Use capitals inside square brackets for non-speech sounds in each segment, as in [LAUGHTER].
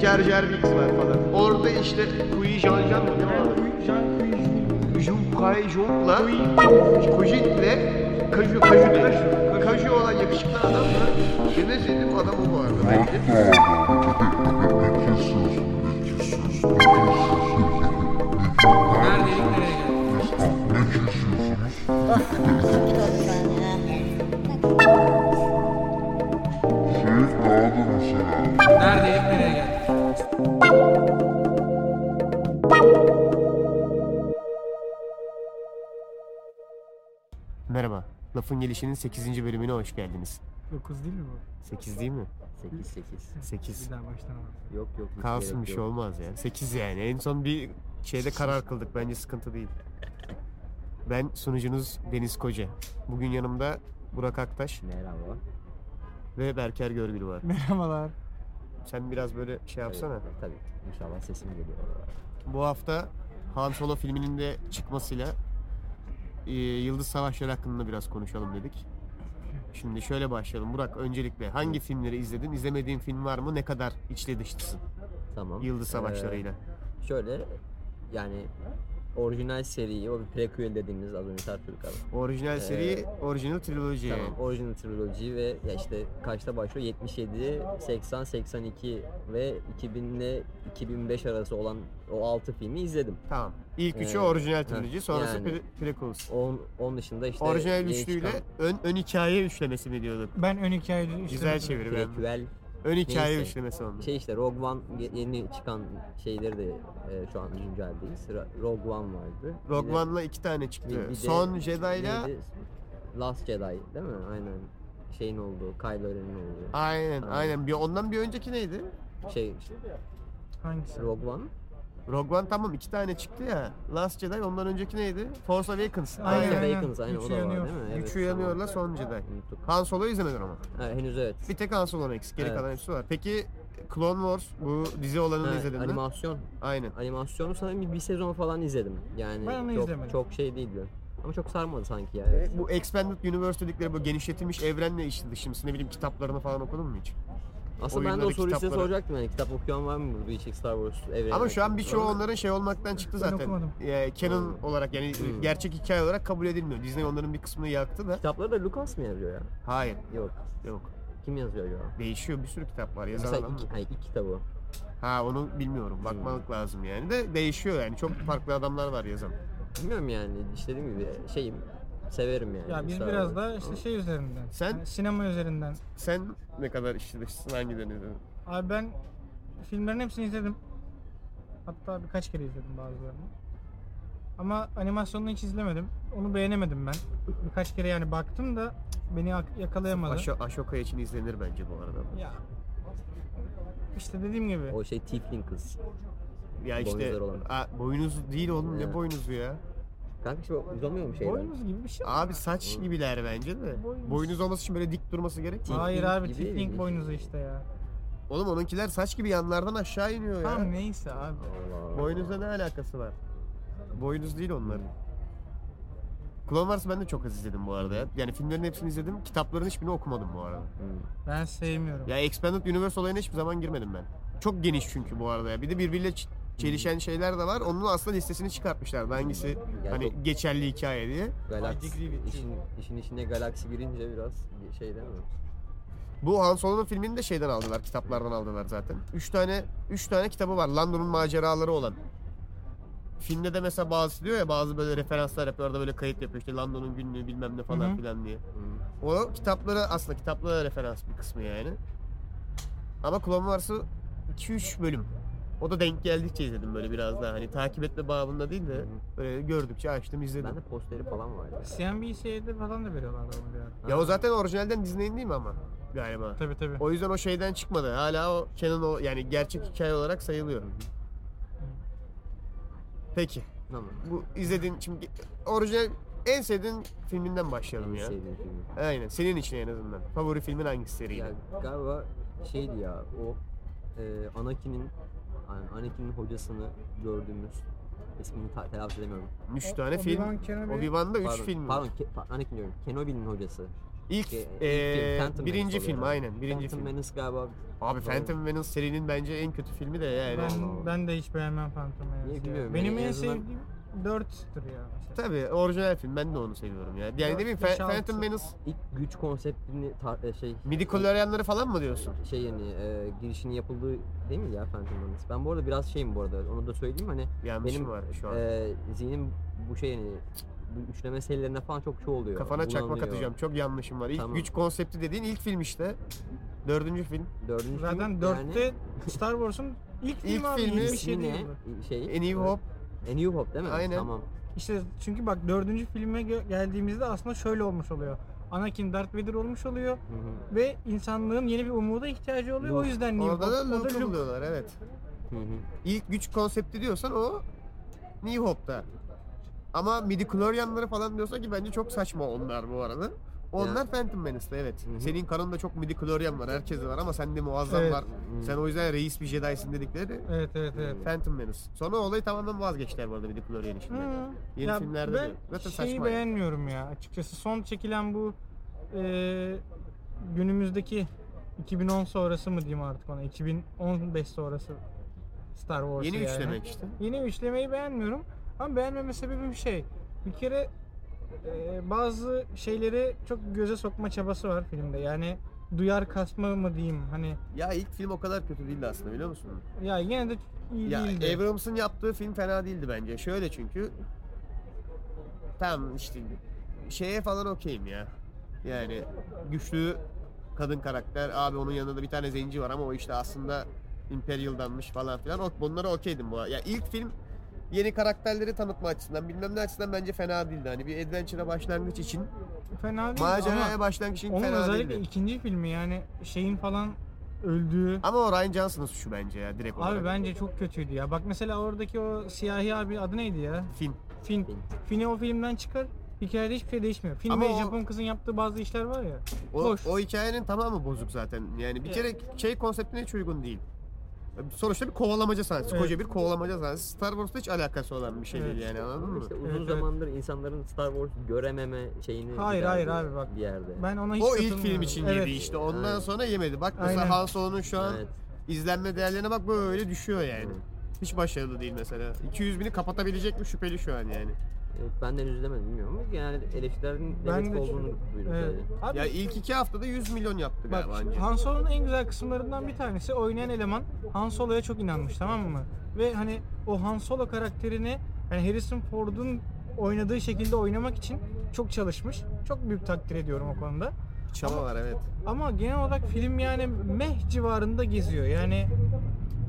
Jar Jar Binks var falan. Orada işte Kui Jan Jan mı? Ne var? Jun Kai Jung'la Kujit'le Kaju Kaju Kaju olan yakışıklı adamla en sevdiğim adam o bu arada bence. Neredeydik nereye Lafın Gelişi'nin 8. bölümüne hoş geldiniz. 9 değil mi bu? 8 değil mi? 8 8. 8. Bir daha baştan al. Yok yok. hiç Kalsın gerek bir şey yok. olmaz ya. 8 yani. En son bir şeyde karar kıldık. Bence sıkıntı değil. Ben sunucunuz Deniz Koca. Bugün yanımda Burak Aktaş Merhaba. ve Berker Görgül var. Merhabalar. Sen biraz böyle şey yapsana. Tabii, tabii. İnşallah sesim geliyor. Bu hafta Han Solo filminin de çıkmasıyla e, Yıldız Savaşları hakkında biraz konuşalım dedik. Şimdi şöyle başlayalım. Burak öncelikle hangi filmleri izledin? İzlemediğin film var mı? Ne kadar içli dışlısın Tamam. Yıldız Ee, Savaşları'yla? şöyle yani orijinal seriyi o bir prequel dediğimiz az önce tartıştık abi. Orijinal seri, orijinal triloji. Tamam. Orijinal triloji ve ya işte kaçta başlıyor? 77, 80, 82 ve 2000 ile 2005 arası olan o 6 filmi izledim. Tamam. İlk üçü Ee, orijinal triloji, sonrası yani. pre- prequels. Onun, onun dışında işte Orijinal üçlüyle çıkan ön, ön hikaye üçlemesi mi diyorduk? Ben ön hikayeyi Güzel çeviri. ben. Ön hikaye Neyse. üçlemesi oldu. Şey işte Rogue One ye- yeni çıkan şeyleri de e, şu an günceldeyiz. Ra- Rogue One vardı. Rogue One'la iki tane çıktı. bir- bir de Son Jedi'la neydi? Last Jedi değil mi? Aynen. Şeyin olduğu, Kylo Ren'in olduğu. aynen Aynen. aynen. Bir ondan bir önceki neydi? Şey işte, Hangisi? Rogue One. Rogue One tamam iki tane çıktı ya. Last Jedi ondan önceki neydi? Force Awakens. Aynen, Aynen. Awakens aynen o da var uyanıyor. değil mi? Evet, Üç uyanıyorla tamam. son Jedi. Unuttuk. Han Solo'yu izlemedin ama. Ha, henüz evet. Bir tek Han Solo'nun eksik. Geri Evet. kalan hepsi var. Peki Clone Wars bu dizi olanını Ha, izledin mi? animasyon. Aynen. Animasyonu sanırım bir, bir sezon falan izledim. Yani Ben onu çok, izlemedim. çok şey değildi. Ama çok sarmadı sanki ya. E, Bu Expanded Universe dedikleri bu genişletilmiş evrenle işli dışı mısın? Ne bileyim kitaplarını falan okudun mu hiç? Aslında ben de o oyunları, soruyu size kitapları- soracaktım yani kitap okuyan var mı burada hiç Star Wars evreni? Ama şu an hakkında? birçoğu onların şey olmaktan çıktı Ben zaten. okumadım. E, canon Hmm. olarak yani Hmm. gerçek hikaye olarak kabul edilmiyor. Disney onların bir kısmını yaktı da. Kitapları da Lucas mı yazıyor ya? Hayır. Yok. Yok. Kim yazıyor acaba? Değişiyor bir sürü kitap var. Yazan Mesela adam. iki, hayır, ilk kitabı. Ha onu bilmiyorum. Bakmalık lazım yani. De değişiyor yani. Çok farklı adamlar var yazan. Bilmiyorum yani işte dediğim gibi şeyim severim yani. Ya biz Star biraz Wars. da işte şey üzerinden. Sen? yani sinema üzerinden. Sen ne kadar dışısın hangilerini izledin? Abi ben filmlerin hepsini izledim. Hatta birkaç kere izledim bazılarını. Ama animasyonunu hiç izlemedim. Onu beğenemedim ben. Birkaç kere yani baktım da beni yak- yakalayamadı. Aşo Ashoka için izlenir bence bu arada. Ya işte dediğim gibi. O şey Tiefling kız. Ya işte Boynuzları olan. a, boynuz değil oğlum ne Evet. boynuzu ya? Kanka şu uzamıyor mu şeyden? Boynuz gibi bir şey. Abi saç gibiler bence de. Boynuz. Boynuz olması için böyle dik durması gerek mi? Hayır abi gibi Tiefling mi? boynuzu işte ya. Oğlum onunkiler saç gibi yanlardan aşağı iniyor ya. Tamam neyse abi. Allah Allah. Boynuzla ne alakası var? Boynuz değil onların. Clone Wars'ı ben de çok az izledim bu arada ya. Yani filmlerin hepsini izledim. Kitapların hiçbirini okumadım bu arada. Ben sevmiyorum. Ya Expanded Universe olayına hiçbir zaman girmedim ben. Çok geniş çünkü bu arada ya. Bir de birbiriyle çelişen şeyler de var. Onun aslında listesini çıkartmışlardı. Hangisi hani geçerli hikaye diye. With işin, işin içine galaksi girince biraz şey değil mi? Bu Han Solo'nun filmini de şeyden aldılar, kitaplardan aldılar zaten. Üç tane, üç tane kitabı var. Lando'nun maceraları olan. Filmde de mesela bazı diyor ya bazı böyle referanslar yapıyor orada böyle kayıt yapıyor işte Lando'nun günlüğü bilmem ne falan Hı hı. filan diye. Hmm. O kitapları aslında kitaplara referans bir kısmı yani. Ama Clone Wars'ı 2-3 bölüm. O da denk geldikçe izledim böyle biraz daha hani takip etme babında değil de böyle gördükçe açtım izledim. Bende posteri falan vardı. CNBC'de falan da veriyorlardı onu bir ara. Ya o zaten orijinalden Disney'in değil mi ama galiba. Tabii tabii. O yüzden o şeyden çıkmadı. Hala o canon o yani gerçek hikaye olarak sayılıyor. Peki. Tamam. Bu izlediğin şimdi orijinal en sevdiğin filminden başlayalım En ya. sevdiğim film. Aynen. Senin için en azından. Favori filmin hangisi seriydi? Ya galiba şeydi ya o e, Anakin'in yani Anakin'in hocasını gördüğümüz ismini ta- telaffuz edemiyorum. 3 tane film. Obi-Wan Kenobi. Obi-Wan'da 3 Pardon, film. pardon Ke- pa- Anakin diyorum. Kenobi'nin hocası. İlk, Ki- ilk eee, film, Phantom birinci Menace film oluyor. aynen birinci Phantom film. Menace galiba Abi Phantom Menace serinin bence en kötü filmi de yani. Ben, ben de hiç beğenmem Phantom Menace'i Niye ya. bilmiyorum, Benim en en azından- sevdiğim 4'tür ya. mesela. Tabii orijinal film ben de onu seviyorum ya. Yani ne bileyim beş, altı. Phantom Menace ilk güç konseptini tar- e, şey midi koloryanları falan mı diyorsun? şey yani e, girişinin yapıldığı değil mi ya Phantom Menace? Ben bu arada biraz şeyim bu arada onu da söyleyeyim hani Yanlışım benim var şu an. e, zihnim bu şey yani bu üçleme serilerinde falan çok çoğu oluyor. Kafana çakmak Bulanıyor. atacağım. Çok yanlışım var. İlk Tamam. güç konsepti dediğin ilk film işte. Dördüncü film. Dördüncü Zaten film 4'te yani Star Wars'un ilk, İlk filmi abi. filmi- 77 ne? yılında. Şey, A New Hope. A New Hope değil mi? Aynen. Tamam. İşte çünkü bak dördüncü filme gö- geldiğimizde aslında şöyle olmuş oluyor. Anakin Darth Vader olmuş oluyor Hı hı. ve insanlığın yeni bir umuda ihtiyacı oluyor. O Luke. yüzden New Orada Hope, da o da Luke'u Luke. buluyorlar evet. Hı hı. İlk güç konsepti diyorsan o New Hope'da. Ama midi koloryanları falan diyorsa ki bence çok saçma onlar bu arada. Onlar Ya. Phantom Menace'da evet. Hı hı. Senin kanında çok midi koloryan var. Herkeste var ama sende muazzam Evet. var. Hı. Sen o yüzden reis bir Jedi'sin dedikleri Evet evet evet. Phantom Menace. Sonra olayı tamamen vazgeçtiler bu arada midi koloryan işinden. Yeni Ya filmlerde ben de. Zaten şeyi saçma. beğenmiyorum ya açıkçası. Son çekilen bu e, günümüzdeki 2010 sonrası mı diyeyim artık ona 2015 sonrası Star Wars Yeni yani. üçlemek işte. Yeni üçlemeyi beğenmiyorum ama beğenmeme sebebim şey bir kere e, bazı şeyleri çok göze sokma çabası var filmde yani duyar kasma mı diyeyim hani Ya ilk film o kadar kötü değildi aslında biliyor musun? ya yine de iyi Ya değildi. Abrams'ın yaptığı film fena değildi bence. Şöyle çünkü tam işte şeye falan okeyim ya. Yani güçlü kadın karakter. Abi onun yanında da bir tane zenci var ama o işte aslında Imperial'danmış falan filan. Bunlara okeydim bu. Ya ilk film yeni karakterleri tanıtma açısından bilmem ne açısından bence fena değildi. Hani bir adventure'a başlangıç için, Fena değil maceraya ama başlangıç için onun fena özellikle değildi. ikinci filmi yani şeyin falan öldüğü Ama o Ryan Johnson'ın suçu bence ya direkt olarak. Abi bence çok kötüydü ya. Bak mesela oradaki o siyahi abi adı neydi ya? Film. Finn. Finn. Finn'i o filmden çıkar. Hikayede hiçbir şey değişmiyor. Finn Ama ve o- Japon kızın yaptığı bazı işler var ya. O, Boş. o hikayenin tamamı bozuk zaten. Yani bir kere şey konseptine hiç uygun değil. Sonuçta bir kovalamaca sahnesi. Evet. Koca bir kovalamaca sahnesi. Star Wars'ta hiç alakası olan bir şey Evet. değil yani anladın Ama mı? işte uzun Evet, evet. zamandır insanların Star Wars görememe şeyini Hayır, hayır abi bak. bir yerde. Ben ona hiç O ilk film için evet. yedi işte. Ondan Aynen. sonra yemedi. Bak mesela Aynen. Han Solo'nun şu an Evet. izlenme değerlerine bak böyle düşüyor yani. Evet. Hiç başarılı değil mesela. 200 bini kapatabilecek mi şüpheli şu an yani. Evet, ben de henüz izlemedim bilmiyorum ama genelde eleştirilerin Ben negatif de olduğunu duydum Evet. sadece. Abi Ya ilk iki haftada 100 milyon yaptı bak galiba anca. Han Solo'nun en güzel kısımlarından bir tanesi oynayan eleman Han Solo'ya çok inanmış tamam mı? Ve hani o Han Solo karakterini yani Harrison Ford'un oynadığı şekilde oynamak için çok çalışmış. Çok büyük takdir ediyorum o konuda. Çaba var evet. Ama genel olarak film yani meh civarında geziyor. Yani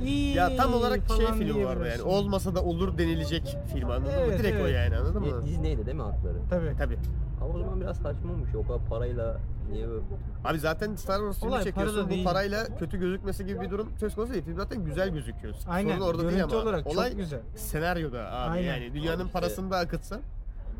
iyi Ya tam olarak şey falan film var yani. diyebilirsin. Olmasa da olur denilecek film anladın mı? Evet, Direkt o evet. yani anladın mı? Di- Disney'de değil mi hakları? Tabii. Tabii. Ama o zaman biraz saçma olmuş. O kadar parayla niye böyle... Abi zaten Star Wars filmi Olay çekiyorsun. para da Bu değil. parayla kötü gözükmesi gibi bir durum söz konusu değil. Film zaten güzel gözüküyor. Aynen. Sorun orada değil Görüntü ama. olarak Olay çok güzel. senaryoda abi Aynen. yani. Dünyanın Abi işte- parasını da akıtsan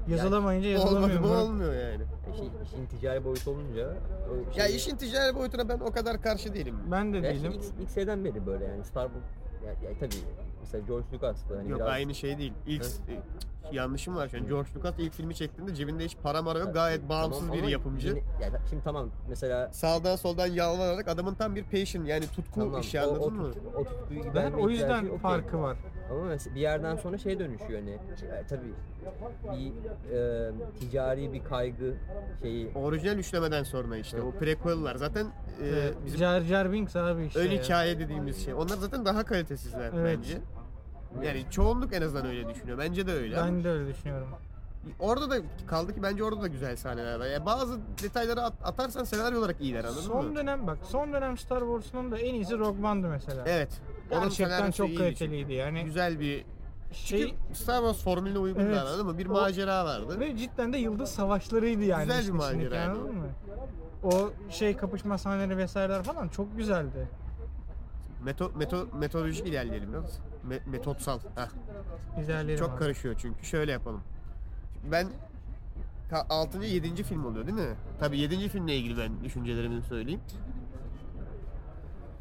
Yazılamayınca olmadı yazılamıyor. mı mu? olmuyor yani. İşin, işin ticari boyutu olunca... o Ya şey- işin ticari boyutuna ben o kadar karşı değilim. Ben de değilim. ilk, ilk seriden beri böyle yani Star Wars... Ya, ya tabii mesela George Lucas'ta hani Yok biraz... aynı şey değil. E, yanlışım var şu an. George Lucas ilk filmi çektiğinde cebinde hiç para mara yok. Gayet bağımsız Tamam bir ama yapımcı. yine- ya şimdi tamam mesela Sağdan soldan yalvararak adamın tam bir passion yani tutku tamam işi o, anladın o, mı? tut- o tutkuyu Ben o yüzden okey. farkı var. Ama mesela bir yerden sonra şey dönüşüyor hani ya tabii bir e, ticari bir kaygı şeyi Orijinal üçlemeden sonra işte o prequel'lar zaten e, bizim Jar Jar Binks abi işte. ön ya. hikaye dediğimiz şey. Onlar zaten daha kalitesizler Evet. bence. Yani çoğunluk en azından öyle düşünüyor. Bence de öyle. Ben de öyle düşünüyorum. Orada da kaldı ki bence orada da güzel sahneler var. Yani bazı detayları at- atarsan senaryo olarak iyiler anladın Son mı? dönem bak son dönem Star Wars'un da en iyisi Rogue One'dı mesela. Evet. Gerçekten senaryosu çok iyiydi kaliteliydi yani. Güzel bir Şey Çünkü Star Wars formülüne uygun Evet. anladın mı? Bir O- macera vardı. ve cidden de yıldız savaşlarıydı yani. Güzel bir işin içindeki, maceraydı anladın mı? O şey kapışma sahneleri vesaireler falan çok güzeldi. Meto, meto, metodolojik ilerleyelim biraz. Me- metotsal. Heh. İlerleyelim Çok abi. karışıyor çünkü. Şöyle yapalım. Ben 6. 7. film oluyor değil mi? Tabii 7. filmle ilgili ben düşüncelerimi söyleyeyim.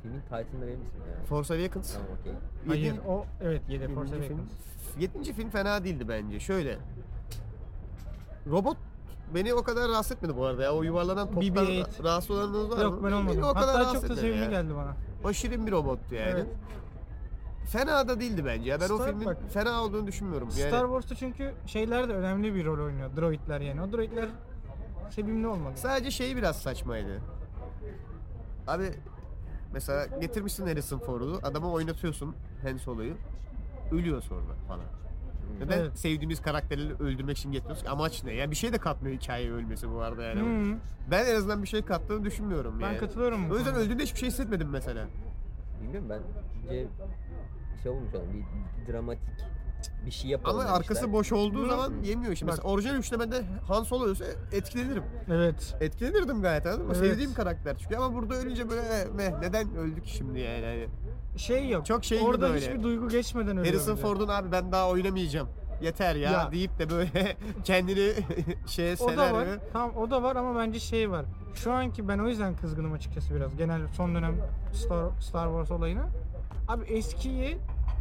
filmin title'ını verir misin ya? Force Awakens. Tamam okey. Hayır Yedi- o evet 7 Force Yedinci film. Awakens. Yedinci film fena değildi bence. Şöyle. Robot Beni o kadar rahatsız etmedi bu arada ya. O yuvarlanan toptan BB-8. rahatsız olanınız var mı? Yok ben olmadım. Beni o kadar Hatta rahatsız çok da etmedi sevimli ya. geldi bana. O şirin bir robottu yani. Evet. Fena da değildi bence ya. Ben o Star- filmin bak. fena olduğunu düşünmüyorum. Yani Star Wars'ta çünkü şeyler de önemli bir rol oynuyor. Droidler yani. O droidler sevimli olmalı. sadece şeyi biraz saçmaydı. Abi mesela getirmişsin Harrison Ford'u, adamı oynatıyorsun Han Solo'yu. Ölüyor sonra falan. Neden Evet. sevdiğimiz karakterleri öldürmek için getiriyoruz? Amaç ne? Ya bir şey de katmıyor hikayeye ölmesi bu arada yani. Hmm, Ben en azından bir şey kattığını düşünmüyorum ben yani. katılıyorum. bu O yüzden öldüğünde hiçbir şey hissetmedim mesela. Bilmiyorum ben bence şey olmuş yani bir dramatik bir şey yapalım Ama arkası boş olduğu zaman yemiyor şimdi. Mesela orijinal üçlemede Han Solo ölse etkilenirim. Evet. Etkilenirdim gayet anladın mı? Evet. Sevdiğim karakter çünkü ama burada ölünce böyle eh, meh, neden öldük şimdi yani? Şey yok. Çok şey gibi Orada böyle. hiçbir duygu geçmeden ölüyor. Harrison bence. Ford'un abi ben daha oynamayacağım. Yeter ya, Ya. deyip de böyle [LAUGHS] kendini [LAUGHS] şeye O da var. Tamam o da var ama bence şey var. Şu anki ben o yüzden kızgınım açıkçası biraz. Genel son dönem Star, Star Wars olayına. Abi eskiyi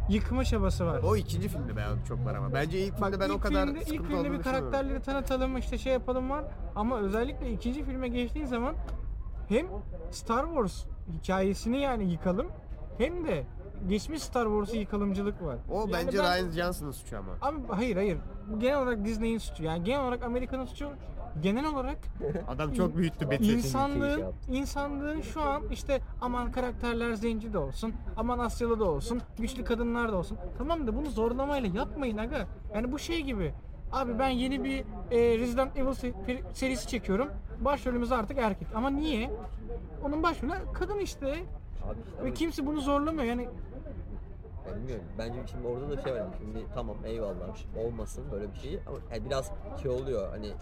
yıkma çabası var. O ikinci filmde ben çok var ama. Bence ilk filmde ben ilk o kadar filmde, ilk sıkıntı filmde olduğunu bir karakterleri tanıtalım işte şey yapalım var ama özellikle ikinci filme geçtiğin zaman hem Star Wars hikayesini yani yıkalım hem de geçmiş Star Wars'u yıkalımcılık var. O Yani bence ben- Ryan Johnson'ın suçu ama. Abi hayır hayır. Genel olarak Disney'in suçu. Yani genel olarak Amerika'nın suçu. Genel olarak Adam çok büyüttü Betty. insanlığın insanlığın şu an işte aman karakterler zenci de olsun, aman Asyalı da olsun, güçlü kadınlar da olsun. Tamam da bunu zorlamayla yapmayın aga. Yani bu şey gibi. Abi ben yeni bir e, Resident Evil se- serisi çekiyorum. Başrolümüz artık erkek. Ama niye? Onun başrolü kadın işte. Abi işte Ve kimse bunu zorlamıyor. Yani ben bilmiyorum. Bence şimdi orada da şey var. Şimdi tamam eyvallah olmasın böyle bir şey ama yani biraz şey oluyor hani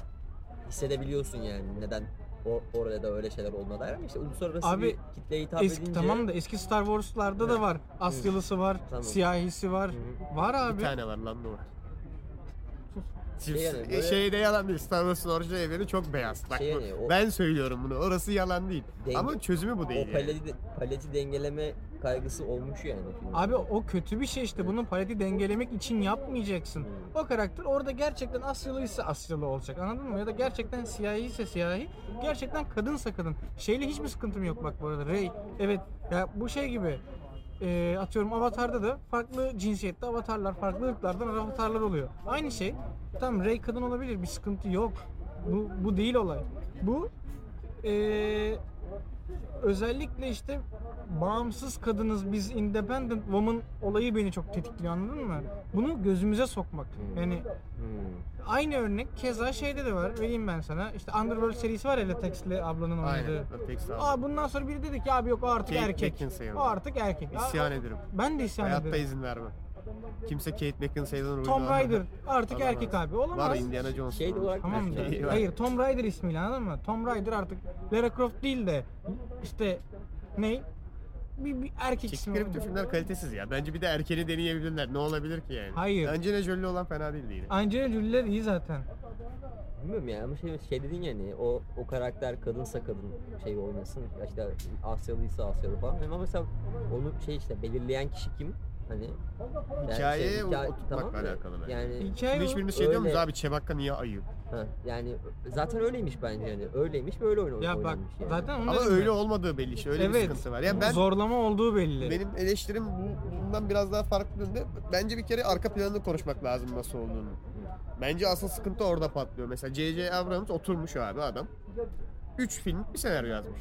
hissedebiliyorsun yani neden orada da öyle şeyler olduğuna dair ama işte uluslararası Abi, bir kitleye hitap eski edince tamam da eski Star Wars'larda da var. Asyalısı var, Tamam. siyahisi var. Hı Var abi. Bir tane var lan bu var. Şey Şey yani böyle- Şeyde yalan değil. Star Wars'ın orijinal evreni çok beyaz. Bak Şey bu- yani o- ben söylüyorum bunu. Orası yalan değil. Denge- Ama çözümü bu değil. o yani. paleti, paleti dengeleme kaygısı olmuş yani filmde. Abi o kötü bir şey işte. Bunun paleti dengelemek için yapmayacaksın. O karakter orada gerçekten Asyalı ise Asyalı olacak. Anladın mı? Ya da gerçekten siyahi ise siyahi. Gerçekten kadınsa kadın. Şeyle hiçbir sıkıntım yok bak bu arada. Rey. Evet. Ya bu şey gibi. E, atıyorum Avatar'da da farklı cinsiyette avatarlar, farklı ırklardan avatarlar oluyor. Aynı şey. Tamam Rey kadın olabilir. Bir sıkıntı yok. Bu, bu değil olay. Bu e, özellikle işte bağımsız kadınız biz independent woman olayı beni çok tetikliyor anladın mı? Bunu gözümüze sokmak. Yani Hmm. aynı örnek keza şeyde de var. Vereyim ben sana. İşte Underworld serisi var ya Latex'li ablanın oynadığı. Aynen. Aa bundan sonra biri dedi ki abi yok o artık Kate erkek. O artık erkek. Aa, İsyan o- ederim. Ben de isyan Hayatta ederim. izin vermem. Kimse Kate Beckinsale'ın rolünü Tom almaz. Rider artık Alamaz. erkek abi. Olamaz. Var Indiana Jones. Şey de olarak Tamam [LAUGHS] da. Var. Hayır Tom Raider ismiyle anladın mı? Tom Raider artık Lara Croft değil de işte ne? Bir, bir erkek ismi. Çektikleri bütün filmler kalitesiz ya. Bence bir de erkeğini deneyebilirler. Ne olabilir ki yani? Hayır. Angelina Jolie olan fena değildi yine. Angelina Jolie'ler iyi zaten. Bilmiyorum ya ama şey, şey dedin ya hani o, o karakter kadınsa kadın şey oynasın ya işte Asyalıysa Asyalı falan ama mesela onu şey işte belirleyen kişi kim? Hani yani Hikayeye şey, hikaye- oturtmakla da alakalı bence. Yani Hikaye hiçbirimiz şey diyor muyuz abi Çebakka niye ayı? ha, yani zaten öyleymiş bence yani öyleymiş böyle oyun Ya bak yani. zaten onu Ama dedim öyle ben. olmadığı belli işte. Öyle bir Evet. sıkıntı var. Ya ben Zorlama olduğu belli. benim eleştirim bu- bundan biraz daha farklı yönde. Bence bir kere arka planını konuşmak lazım nasıl olduğunu. Bence asıl sıkıntı orada patlıyor. Mesela J.J. Abrams oturmuş abi adam. 3 film bir senaryo yazmış.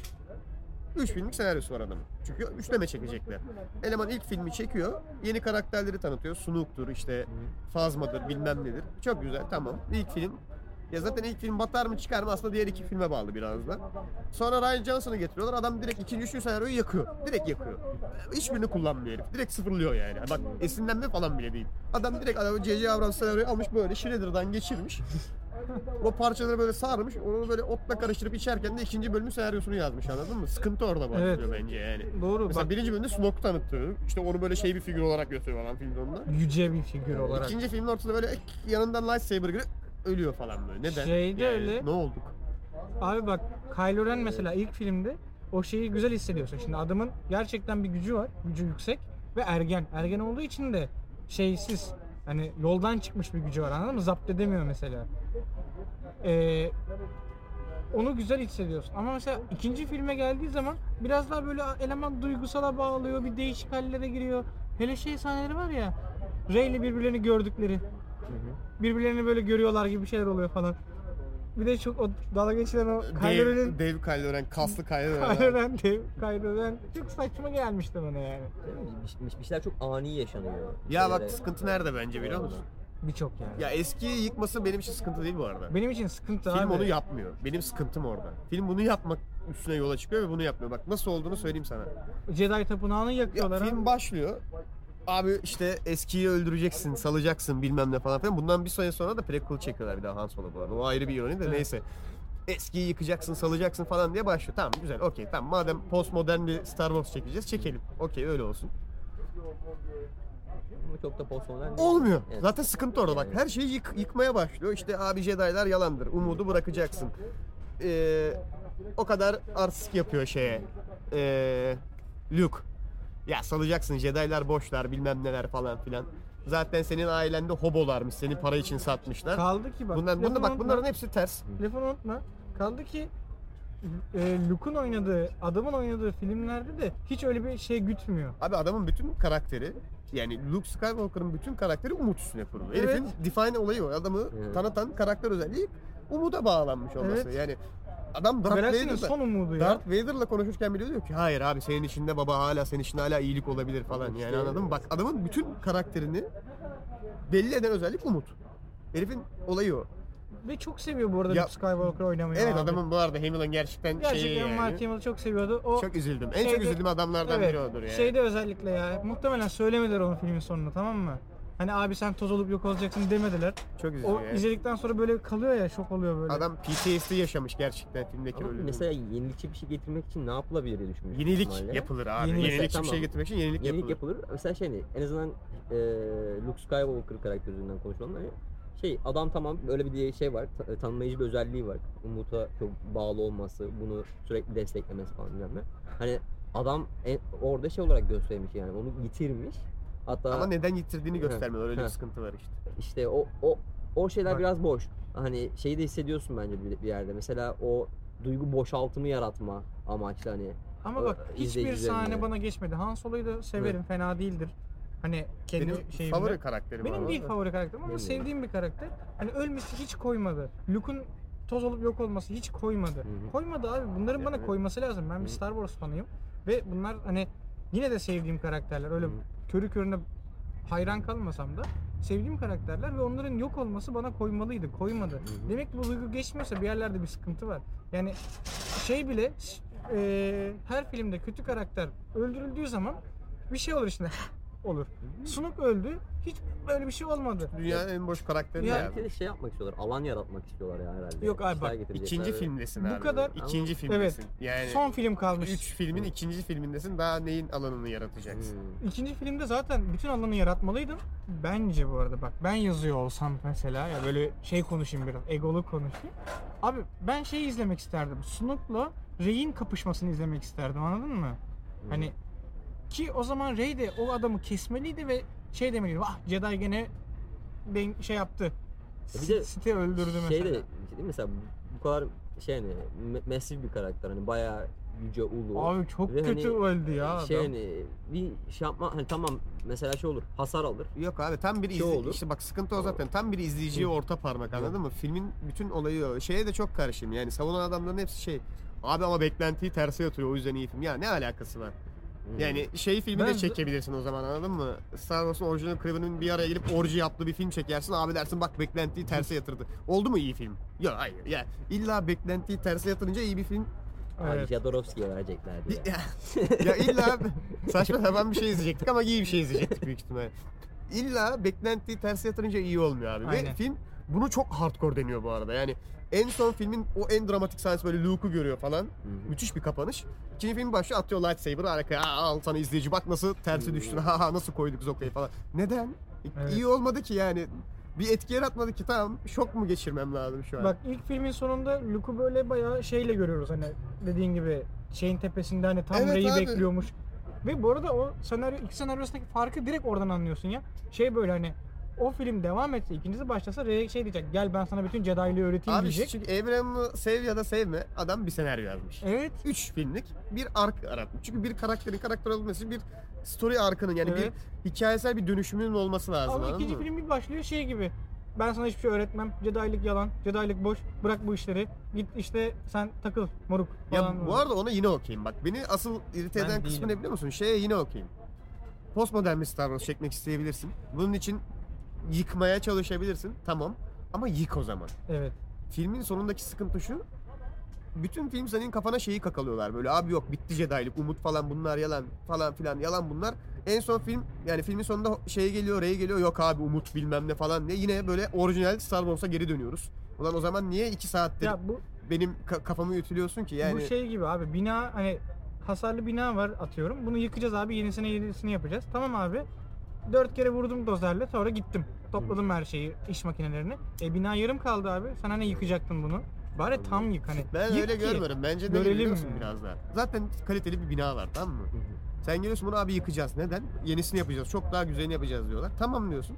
3 filmlik senaryosu var adamın. Çünkü üçleme çekecekler. Eleman ilk filmi çekiyor. Yeni karakterleri tanıtıyor. Snook'tur işte Fazma'dır bilmem nedir. Çok güzel tamam. İlk film ya zaten ilk film batar mı çıkar mı aslında diğer iki filme bağlı biraz da. Sonra Ryan Johnson'ı getiriyorlar. Adam direkt ikinci, üçüncü senaryoyu yakıyor. Direkt yakıyor. Hiçbirini kullanmıyor herif. Direkt sıfırlıyor yani. Bak esinlenme falan bile değil. Adam direkt adamı J.J. Abrams senaryoyu almış böyle Shredder'dan geçirmiş. O parçaları böyle sarmış. Onu böyle otla karıştırıp içerken de ikinci bölümün senaryosunu yazmış anladın mı? Sıkıntı orada başlıyor Evet. bence yani. Doğru Mesela bak birinci bölümde Snoke'u tanıttı. İşte onu böyle şey bir figür olarak gösteriyor falan filmde onunla. yüce bir figür olarak. İkinci filmin ortasında böyle yanından lightsaber gibi ölüyor falan böyle. Neden? Şeyde öyle. Ne olduk? Abi bak Kylo Ren mesela ilk filmde o şeyi güzel hissediyorsun. Şimdi adamın gerçekten bir gücü var. Gücü yüksek ve ergen. Ergen olduğu için de şeysiz. Hani yoldan çıkmış bir gücü var anladın mı? Zapt edemiyor mesela. Ee, onu güzel hissediyorsun. Ama mesela ikinci filme geldiği zaman biraz daha böyle eleman duygusala bağlıyor, bir değişik hallere giriyor. Hele şey sahneleri var ya, Rey ile birbirlerini gördükleri. Birbirlerini böyle görüyorlar gibi şeyler oluyor falan. Bir de çok o dalga geçilen o Kylo Ren'in Dave, Dave Kylo Ren, kaslı Kylo Kylo Ren. Ren, Dave, Kylo Ren çok saçma gelmişti bana yani. Bir, bir- bir şeyler çok ani yaşanıyor. Ya Şeylere- bak sıkıntı nerede bence biliyor musun? Birçok yani. Ya eskiyi yıkması benim için sıkıntı değil bu arada. Benim için sıkıntı Film abi. onu yapmıyor. Benim sıkıntım orada. Film bunu yapmak üstüne yola çıkıyor ve bunu yapmıyor. Bak nasıl olduğunu söyleyeyim sana. Jedi tapınağını Ya, yakıyorlar. film abi. başlıyor. Abi işte eskiyi öldüreceksin, salacaksın bilmem ne falan filan. Bundan bir sene sonra da prequel çekiyorlar bir daha Han Solo arada. O ayrı bir ironi de neyse. Eskiyi yıkacaksın, salacaksın falan diye başlıyor. Tamam güzel, okey tamam. Madem postmodern bir Star Wars çekeceğiz, çekelim. Okey öyle olsun. Ama çok da postmodern değil. Olmuyor. Evet. Zaten sıkıntı orada bak. Her şeyi yık- yıkmaya başlıyor. İşte abi Jedi'lar yalandır. Umudu bırakacaksın. Ee, o kadar artistik yapıyor şeye. Ee, Luke. Ya salacaksın Jedi'lar boşlar bilmem neler falan filan. Zaten senin ailende hobolarmış. Seni para için satmışlar. Kaldı ki bak. Bunlar, bunda bak bunların hepsi ters. Lafını unutma. Kaldı ki e, Luke'un oynadığı, adamın oynadığı filmlerde de hiç öyle bir şey gütmüyor. Abi adamın bütün karakteri yani Luke Skywalker'ın bütün karakteri umut üstüne kurulu. Evet. Herifin define olayı o. Adamı Evet. tanıtan karakter özelliği umuda bağlanmış olması. Evet. Yani adam Darth Galaksinin Vader'la, son umudu ya. Darth Vader'la konuşurken bile diyor ki hayır abi senin içinde baba hala senin içinde hala iyilik olabilir falan yani anladın mı? Bak adamın bütün karakterini belli eden özellik umut. Herifin olayı o. Ve çok seviyor bu arada Ya- Luke Skywalker oynamayı Evet abi. adamın bu arada Hamill'ın gerçekten, şeyi Gerçekten yani. Mark Hamill'ı çok seviyordu. O Çok üzüldüm. En çok şeyde- üzüldüğüm adamlardan biri odur yani. Şeyde özellikle ya. Muhtemelen söylemediler onun filmin sonunda tamam mı? Hani abi sen toz olup yok olacaksın demediler. çok üzücü O yani. izledikten sonra böyle kalıyor ya şok oluyor böyle. Adam PTSD yaşamış gerçekten filmdeki Ama rolü. mesela yenilikçi bir şey getirmek için ne yapılabilir diye düşünmüştüm. Yenilik ihtimalle. yapılır abi. Yenilik- Yenilikçi bir Tamam. şey getirmek için yenilik, Yenilik yapılır. yapılır. Mesela şey hani en azından e, Luke Skywalker karakteri üzerinden konuşalım. Hani şey adam tamam böyle bir diye şey var. ta- tanımlayıcı bir özelliği var. Umut'a çok bağlı olması, bunu sürekli desteklemesi falan bilmem ne. Hani adam en- orada şey olarak göstermiş yani onu yitirmiş. Hatta Ama neden yitirdiğini göstermiyor. Öyle bir sıkıntı var işte. işte o o o şeyler Bak. biraz boş. Hani şeyi de hissediyorsun bence bir, bir yerde. Mesela o duygu boşaltımı yaratma amaçlı hani. Ama bak hiçbir izleyicilerine. sahne bana geçmedi. Han Solo'yu da severim. Fena değildir. Hani kendi Benim şeyimde. favori karakterim Benim abi. değil favori karakterim ama Benim de. sevdiğim bir karakter. Hani ölmesi hiç koymadı. Luke'un toz olup yok olması hiç koymadı. hı. Koymadı abi. Bunların bana Evet. koyması lazım. Ben bir. Star Wars fanıyım. Ve bunlar hani yine de sevdiğim karakterler. Öyle Hı. Körü körüne hayran kalmasam da sevdiğim karakterler ve onların yok olması bana koymalıydı. Koymadı. hı. Demek ki bu duygu geçmiyorsa bir yerlerde bir sıkıntı var. Yani şey bile e, her filmde kötü karakter öldürüldüğü zaman bir şey olur işte. Olur. Snoke öldü. Hiç böyle bir şey olmadı. Dünyanın en boş karakteri Ya- ya. Belki de şey yapmak istiyorlar. Alan yaratmak istiyorlar ya herhalde. Yok abi İşler bak, getirecekler İkinci filmdesin Bu abi. kadar- İkinci filmdesin. Yani Son film kalmış. üç filmin ikinci filmindesin. Daha neyin alanını yaratacaksın? Hmm. İkinci filmde zaten bütün alanı yaratmalıydım. Bence bu arada bak ben yazıyor olsam mesela ya böyle şey konuşayım biraz egolu konuşayım. Abi ben şeyi izlemek isterdim. Snoke'la Rey'in kapışmasını izlemek isterdim anladın mı? Hani ki o zaman Rey de o adamı kesmeliydi ve şey demeliydi. Ah Jedi gene ben şey yaptı. Bir de Sith'i öldürdü mesela. Şey de değil mesela bu kadar şey hani me- massive bir karakter hani bayağı yüce ulu. Abi çok Ve kötü hani öldü ya Şey adam. hani bir şey yapma hani tamam mesela şey olur hasar alır. Yok abi tam bir Şey izle... olur. işte bak sıkıntı o zaten. Tam bir izleyiciye orta parmak anladın mı? Filmin bütün olayı o. Şeye de çok karşıyım. Yani savunan adamların hepsi şey. Abi ama beklentiyi terse yatıyor o yüzden iyi film. Ya ne alakası var? Hmm. Yani şey filmi Ben de çekebilirsin o zaman anladın mı? Star Wars'un orijinal Craven'ın bir araya gelip orji yaptığı bir film çekersin. Abi dersin bak beklentiyi terse yatırdı. Oldu mu iyi film? Yok hayır. Ya illa beklentiyi terse yatırınca iyi bir film. Abi Evet. Jodorowsky'ye verecekler diye. Ya, [LAUGHS] ya illa saçma sapan bir şey izleyecektik ama iyi bir şey izleyecektik büyük ihtimalle. İlla beklentiyi terse yatırınca iyi olmuyor abi. Ve Aynen. film bunu çok hardcore deniyor bu arada. Yani en son filmin o en dramatik sahnesi böyle Luke'u görüyor falan. Müthiş bir kapanış. İkinci film başlıyor atıyor lightsaber'ı arkaya. Aa, al sana izleyici bak nasıl tersi düştün. Ha ha nasıl koyduk Zoka'yı falan. Neden? Evet. İyi olmadı ki yani. Bir etki yaratmadı ki tamam şok mu geçirmem lazım şu an? Bak ilk filmin sonunda Luke'u böyle bayağı şeyle görüyoruz hani dediğin gibi şeyin tepesinde hani tam Evet Rey'i abi. bekliyormuş. Ve bu arada o senaryo iki senaryosundaki farkı direkt oradan anlıyorsun ya. Şey böyle hani o film devam etse, ikincisi başlasa Rey şey diyecek. Gel ben sana bütün Jedi'liği öğreteyim Abi diyecek. çünkü Abraham'ı sev ya da sevme adam bir senaryo yazmış. Evet. 3 filmlik bir ark aratmış. Çünkü bir karakterin karakter olması için bir story arkının yani Evet. bir hikayesel bir dönüşümünün olması lazım. Ama ikinci mı? film bir başlıyor şey gibi. Ben sana hiçbir şey öğretmem. Jedi'lik yalan. Jedi'lik boş. Bırak bu işleri. Git işte sen takıl moruk Ya falan. bu arada ona yine okeyim bak. Beni asıl irite eden kısmı ne biliyor musun? Şeye yine okeyim. Postmodern bir Star Wars çekmek isteyebilirsin. Bunun için yıkmaya çalışabilirsin. Tamam. Ama yık o zaman. Evet. Filmin sonundaki sıkıntı şu. Bütün film senin kafana şeyi kakalıyorlar böyle abi yok bitti Jedi'lik umut falan bunlar yalan falan filan yalan bunlar. En son film yani filmin sonunda şey geliyor Rey geliyor yok abi umut bilmem ne falan diye yine böyle orijinal Star Wars'a geri dönüyoruz. Ulan o zaman niye iki saattir Ya bu benim ka- kafamı ütülüyorsun ki yani. bu şey gibi abi. Bina hani hasarlı bina var atıyorum. Bunu yıkacağız abi. Yenisine yenisini yapacağız. Tamam abi. Dört kere vurdum dozerle sonra gittim. Topladım her şeyi, iş makinelerini. E bina yarım kaldı abi. Sen hani yıkacaktın bunu. Bari tam yık hani. Ben Yık öyle ki. görmüyorum. Bence ne görelim biliyor musun mi? biraz daha? Zaten kaliteli bir bina var tamam mı? Sen geliyorsun bunu abi yıkacağız. Neden? Yenisini yapacağız. Çok daha güzelini yapacağız diyorlar. Tamam diyorsun.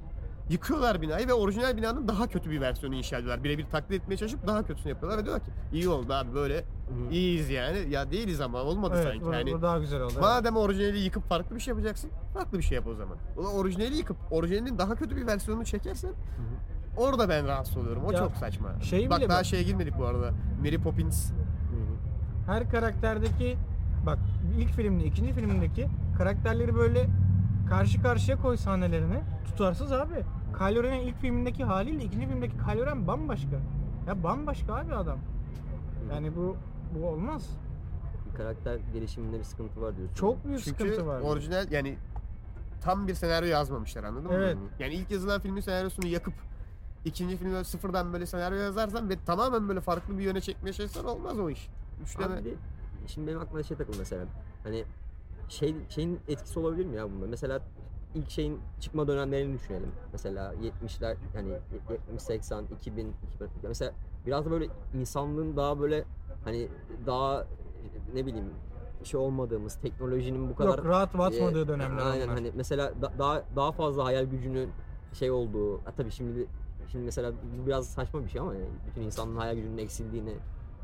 Yıkıyorlar binayı ve orijinal binanın daha kötü bir versiyonu inşa ediyorlar. Birebir taklit etmeye çalışıp daha kötüsünü yapıyorlar ve diyorlar ki iyi oldu abi böyle iyiyiz yani. Ya değiliz ama olmadı Evet, sanki. bu, Yani bu daha güzel oldu. evet. Madem orijinali yıkıp farklı bir şey yapacaksın, farklı bir şey yap o zaman. Ulan orijinali yıkıp orijinalinin daha kötü bir versiyonunu çekersen orada ben rahatsız oluyorum. O Ya, çok saçma. şey bak bile daha bak- şeye girmedik bu arada. Mary Poppins Her karakterdeki bak ilk filmde, ikinci filmdeki karakterleri böyle karşı karşıya koy sahnelerini tutarsız abi. Kylo Ren'in ilk filmindeki haliyle ikinci filmdeki Kylo Ren bambaşka. Ya bambaşka abi adam. Yani bu bu olmaz. Bir karakter gelişiminde bir sıkıntı var diyorsun. Çok büyük Çünkü sıkıntı var. orijinal yani tam bir senaryo yazmamışlar anladın Evet. mı? Yani ilk yazılan filmin senaryosunu yakıp ikinci filmi böyle sıfırdan böyle senaryo yazarsan ve tamamen böyle farklı bir yöne çekmeye çalışsan olmaz o iş. Üçleme. Abi bir de şimdi benim aklıma şey takıldı mesela. Hani şey şeyin etkisi olabilir mi ya bunda? Mesela ilk şeyin çıkma dönemlerini düşünelim. Mesela 70'ler yani 70 80 2000 2000 mesela biraz da böyle insanlığın daha böyle hani daha ne bileyim şey olmadığımız teknolojinin bu kadar Yok rahat batmadığı e, dönemler Aynen onlar. hani mesela da- daha daha fazla hayal gücünün şey olduğu. Ha, tabii şimdi şimdi mesela bu biraz saçma bir şey ama yani bütün insanın hayal gücünün eksildiğini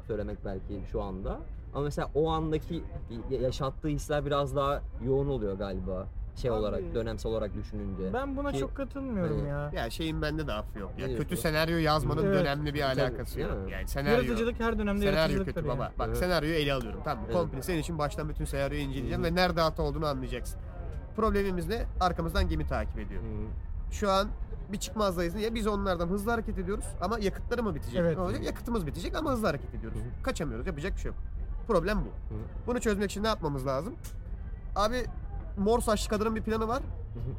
söylemek belki şu anda. Ama mesela o andaki yaşattığı hisler biraz daha yoğun oluyor galiba. Şey Abi, olarak, dönemsel olarak düşününce. Ben buna Ki- çok katılmıyorum Hani- ya. Ya şeyin bende de affı yok. Ya Ne kötü diyorsun? senaryo yazmanın Evet. dönemli bir Tabii, alakası değil yok. mi? Yani senaryo. Yaratıcılık her dönemde Senaryo kötü yani. baba. Bak Evet. senaryoyu ele alıyorum. Tamam Evet. komple senin için baştan bütün senaryoyu inceleyeceğim hı. ve nerede hata olduğunu anlayacaksın. Problemimiz ne? Arkamızdan gemi takip ediyor. Hı. Şu an bir çıkmazdayız. Ya biz onlardan hızlı hareket ediyoruz ama yakıtları mı bitecek? Evet. Ne olacak? Yakıtımız bitecek ama hızlı hareket ediyoruz. Hı. Kaçamıyoruz. Yapacak bir şey yok. Problem bu. Hı. Bunu çözmek için ne yapmamız lazım? Abi mor saçlı kadının bir planı var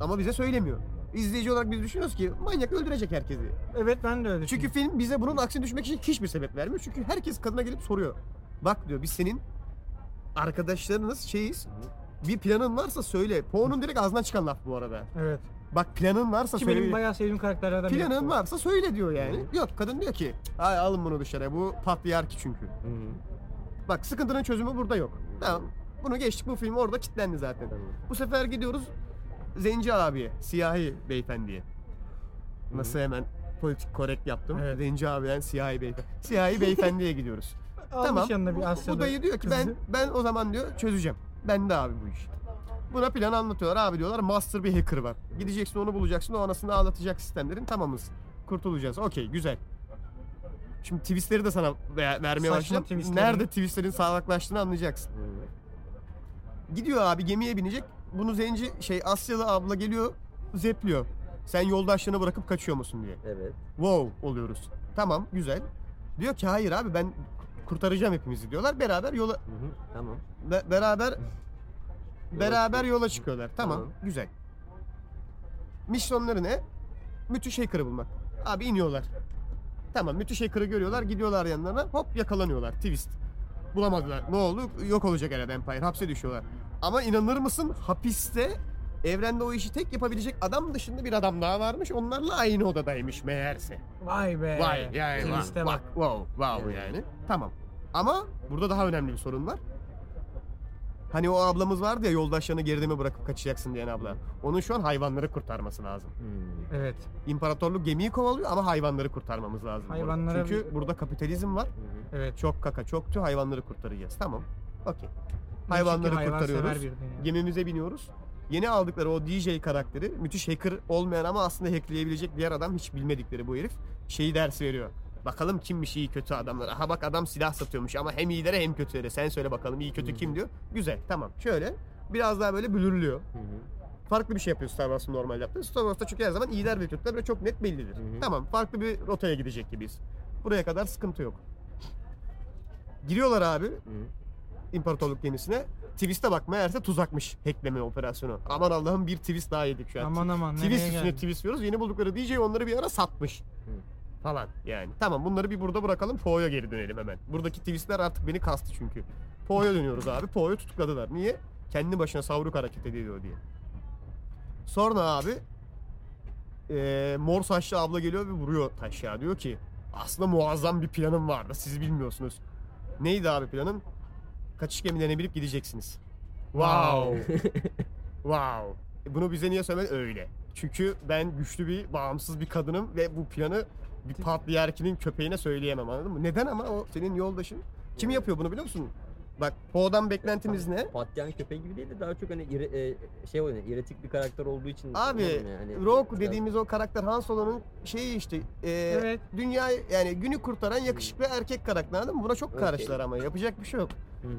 ama bize söylemiyor. İzleyici olarak biz düşünüyoruz ki manyak öldürecek herkesi. Evet ben de öyle Çünkü düşünüyorum. film bize bunun aksine düşmek için hiçbir sebep vermiyor. Çünkü herkes kadına gelip soruyor. Bak diyor biz senin arkadaşlarınız şeyiz. Bir planın varsa söyle. Poe'nun direkt ağzından çıkan laf bu arada. Evet. Bak planın varsa Ki söyle. benim bayağı sevdiğim karakterlerden biri. Planın varsa söyle diyor yani. Yok kadın diyor ki ay alın bunu dışarıya bu patriarki çünkü. Hı. Bak sıkıntının çözümü burada yok. Tamam. Bunu geçtik bu film orada kilitlendi zaten. Bu sefer gidiyoruz Zenci abiye, siyahi beyefendiye. Nasıl hemen politik korekt yaptım. Evet. Zenci abiden siyahi beyefendi. Siyahi beyefendiye gidiyoruz. [LAUGHS] Almış tamam. yanına bir Asyalı Bu dayı diyor ki ben kızı. ben o zaman diyor çözeceğim. Ben de abi bu iş. Buna plan anlatıyorlar. Abi diyorlar master bir hacker var. Gideceksin onu bulacaksın o anasını ağlatacak sistemlerin tamamız. Kurtulacağız. Okey güzel. Şimdi twistleri de sana ver- vermeye Saçma başlayacağım. twistleri. Nerede twistlerin sağlaklaştığını anlayacaksın. Gidiyor abi gemiye binecek. Bunu zenci şey Asyalı abla geliyor zepliyor. Sen yoldaşlığını bırakıp kaçıyor musun diye. Evet. Wow oluyoruz. Tamam güzel. Diyor ki hayır abi ben kurtaracağım hepimizi diyorlar. Beraber yola Hı hı. Tamam. be- beraber [LAUGHS] beraber yola çıkıyorlar. Tamam, Tamam. güzel. Misyonları ne? Müthiş hacker'ı bulmak. Abi iniyorlar. Tamam müthiş hacker'ı görüyorlar gidiyorlar yanlarına hop yakalanıyorlar twist. Bulamadılar. Ne oldu? Yok olacak herhalde Empire. Hapse düşüyorlar. Ama inanır mısın hapiste evrende o işi tek yapabilecek adam dışında bir adam daha varmış. Onlarla aynı odadaymış meğerse. Vay be. Vay yani Twist'e bak wow wow yani. Tamam. Ama burada daha önemli bir sorun var. Hani o ablamız vardı ya yoldaşlarını geride mi bırakıp kaçacaksın diyen abla. Onun şu an hayvanları kurtarması lazım. Hmm. Evet. İmparatorluk gemiyi kovalıyor ama hayvanları kurtarmamız lazım. burada. Hayvanlara Çünkü bir- burada kapitalizm var. Evet. Çok kaka çoktu hayvanları kurtaracağız. Tamam. Okey. Hayvanları hayvansever kurtarıyoruz. bir dünya. Gemimize biniyoruz. Yeni aldıkları o DJ karakteri müthiş hacker olmayan ama aslında hackleyebilecek diğer adam hiç bilmedikleri bu herif şeyi ders veriyor. Bakalım kimmiş iyi kötü adamlar. Aha bak adam silah satıyormuş ama hem iyilere hem kötülere. Sen söyle bakalım iyi kötü kim diyor. Güzel tamam şöyle biraz daha böyle blürlüyor. Farklı bir şey yapıyor Star Wars'ın normal yaptığı. Star Wars'ta çünkü her zaman iyiler ve kötüler böyle çok net bellidir. Tamam farklı bir rotaya gidecek gibiyiz. Buraya kadar sıkıntı yok. Giriyorlar abi imparatorluk gemisine. Twist'e bak meğerse tuzakmış hackleme operasyonu. Aman Allah'ım bir twist daha yedik şu an. Aman aman twist nereye üstüne geldik? twist yiyoruz. Yeni buldukları DJ onları bir ara satmış. Falan yani. Tamam bunları bir burada bırakalım. Poe'ya geri dönelim hemen. Buradaki twistler artık beni kastı çünkü. Poe'ya dönüyoruz abi. Poe'yu tutukladılar. Niye? Kendi başına savruk hareket ediyor diye. Sonra abi eee mor saçlı abla geliyor ve vuruyor taşya. Diyor ki aslında muazzam bir planım vardı. Siz bilmiyorsunuz. Neydi abi planın? Kaçış gemilerine binip gideceksiniz. Wow. wow. [LAUGHS] E Bunu bize niye söylemedin? Öyle. Çünkü ben güçlü bir, bağımsız bir kadınım ve bu planı bir patriarkinin köpeğine söyleyemem anladın mı? Neden ama o senin yoldaşın? Kim yapıyor bunu biliyor musun? Bak Poe'dan beklentimiz ne? Patlayan köpeği gibi değil de daha çok hani iri, e, şey oynuyor, iritik bir karakter olduğu için. Abi yani, Rogue biraz- dediğimiz o karakter Han Solo'nun şeyi işte e, Evet. dünya yani günü kurtaran yakışıklı erkek karakter anladın mı? Buna çok Okey. karşılar ama yapacak bir şey yok. Hı hı.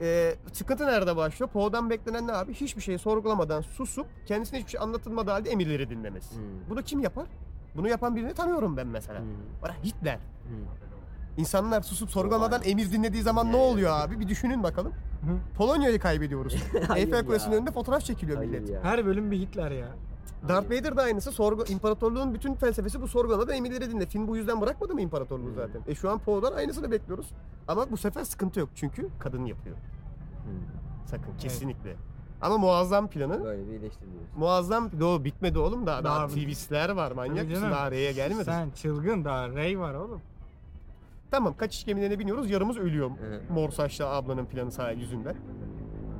E, sıkıntı nerede başlıyor? Poe'dan beklenen ne abi? Hiçbir şeyi sorgulamadan susup kendisine hiçbir şey anlatılmadığı halde emirleri dinlemesi. Hmm. Bunu kim yapar? Bunu yapan birini tanıyorum ben mesela. Hı. Bana Hitler. Hı. İnsanlar susup sorgulamadan emir dinlediği zaman ne oluyor abi? Bir düşünün bakalım. Hı. Polonya'yı kaybediyoruz. [LAUGHS] Ya. Kulesi'nin önünde fotoğraf çekiliyor Hayır millet. ya. Her bölüm bir Hitler ya. Darth Vader da aynısı. Sorgu, imparatorluğun bütün felsefesi bu sorgulamadan emirleri dinle. Film bu yüzden bırakmadı mı imparatorluğu Hmm. zaten? E şu an Poe'dan aynısını bekliyoruz. Ama bu sefer sıkıntı yok. Çünkü kadın yapıyor. Hı. Sakın kesinlikle. Ama muazzam planı. Böyle bir eleştiriliyoruz. Muazzam o bitmedi oğlum daha daha, Daha- twistler var manyak mısın canım. daha R'ye gelmedi. Sen çılgın daha Ray var oğlum. Tamam kaçış gemilerine biniyoruz yarımız ölüyor Evet. mor saçlı ablanın planı sayesinde yüzünden.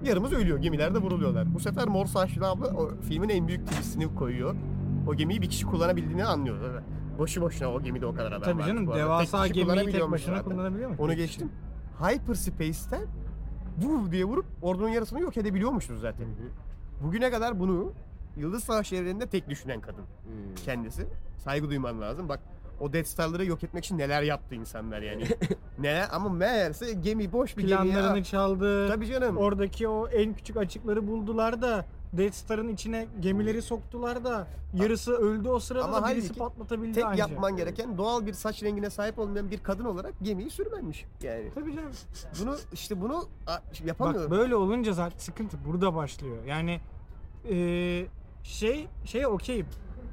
Yarımız ölüyor gemilerde vuruluyorlar. Bu sefer mor saçlı abla o filmin en büyük twistini koyuyor. O gemiyi bir kişi kullanabildiğini anlıyor. Boşu boşuna o gemide o kadar adam Tabii canım devasa Tek gemiyi tek başına zaten. kullanabiliyor mu? Onu geçtim. Hyperspace'ten vur diye vurup ordunun yarısını yok edebiliyormuşuz zaten. Hı hı. Bugüne kadar bunu Yıldız Savaşı evreninde tek düşünen kadın Hı. kendisi. Saygı duyman lazım. Bak o Death Star'ları yok etmek için neler yaptı insanlar yani. [LAUGHS] neler ama meğerse gemi boş bir gemi Planlarını çaldı. Tabii canım. Oradaki o en küçük açıkları buldular da Death Star'ın içine gemileri soktular da yarısı öldü o sırada Ama da birisi halbuki patlatabildi Tek anca. yapman gereken doğal bir saç rengine sahip olmayan bir kadın olarak gemiyi sürmenmiş. Yani Tabii canım. bunu işte bunu a, yapamıyor. Bak böyle olunca zaten sıkıntı burada başlıyor. Yani eee, şey şey okeyim.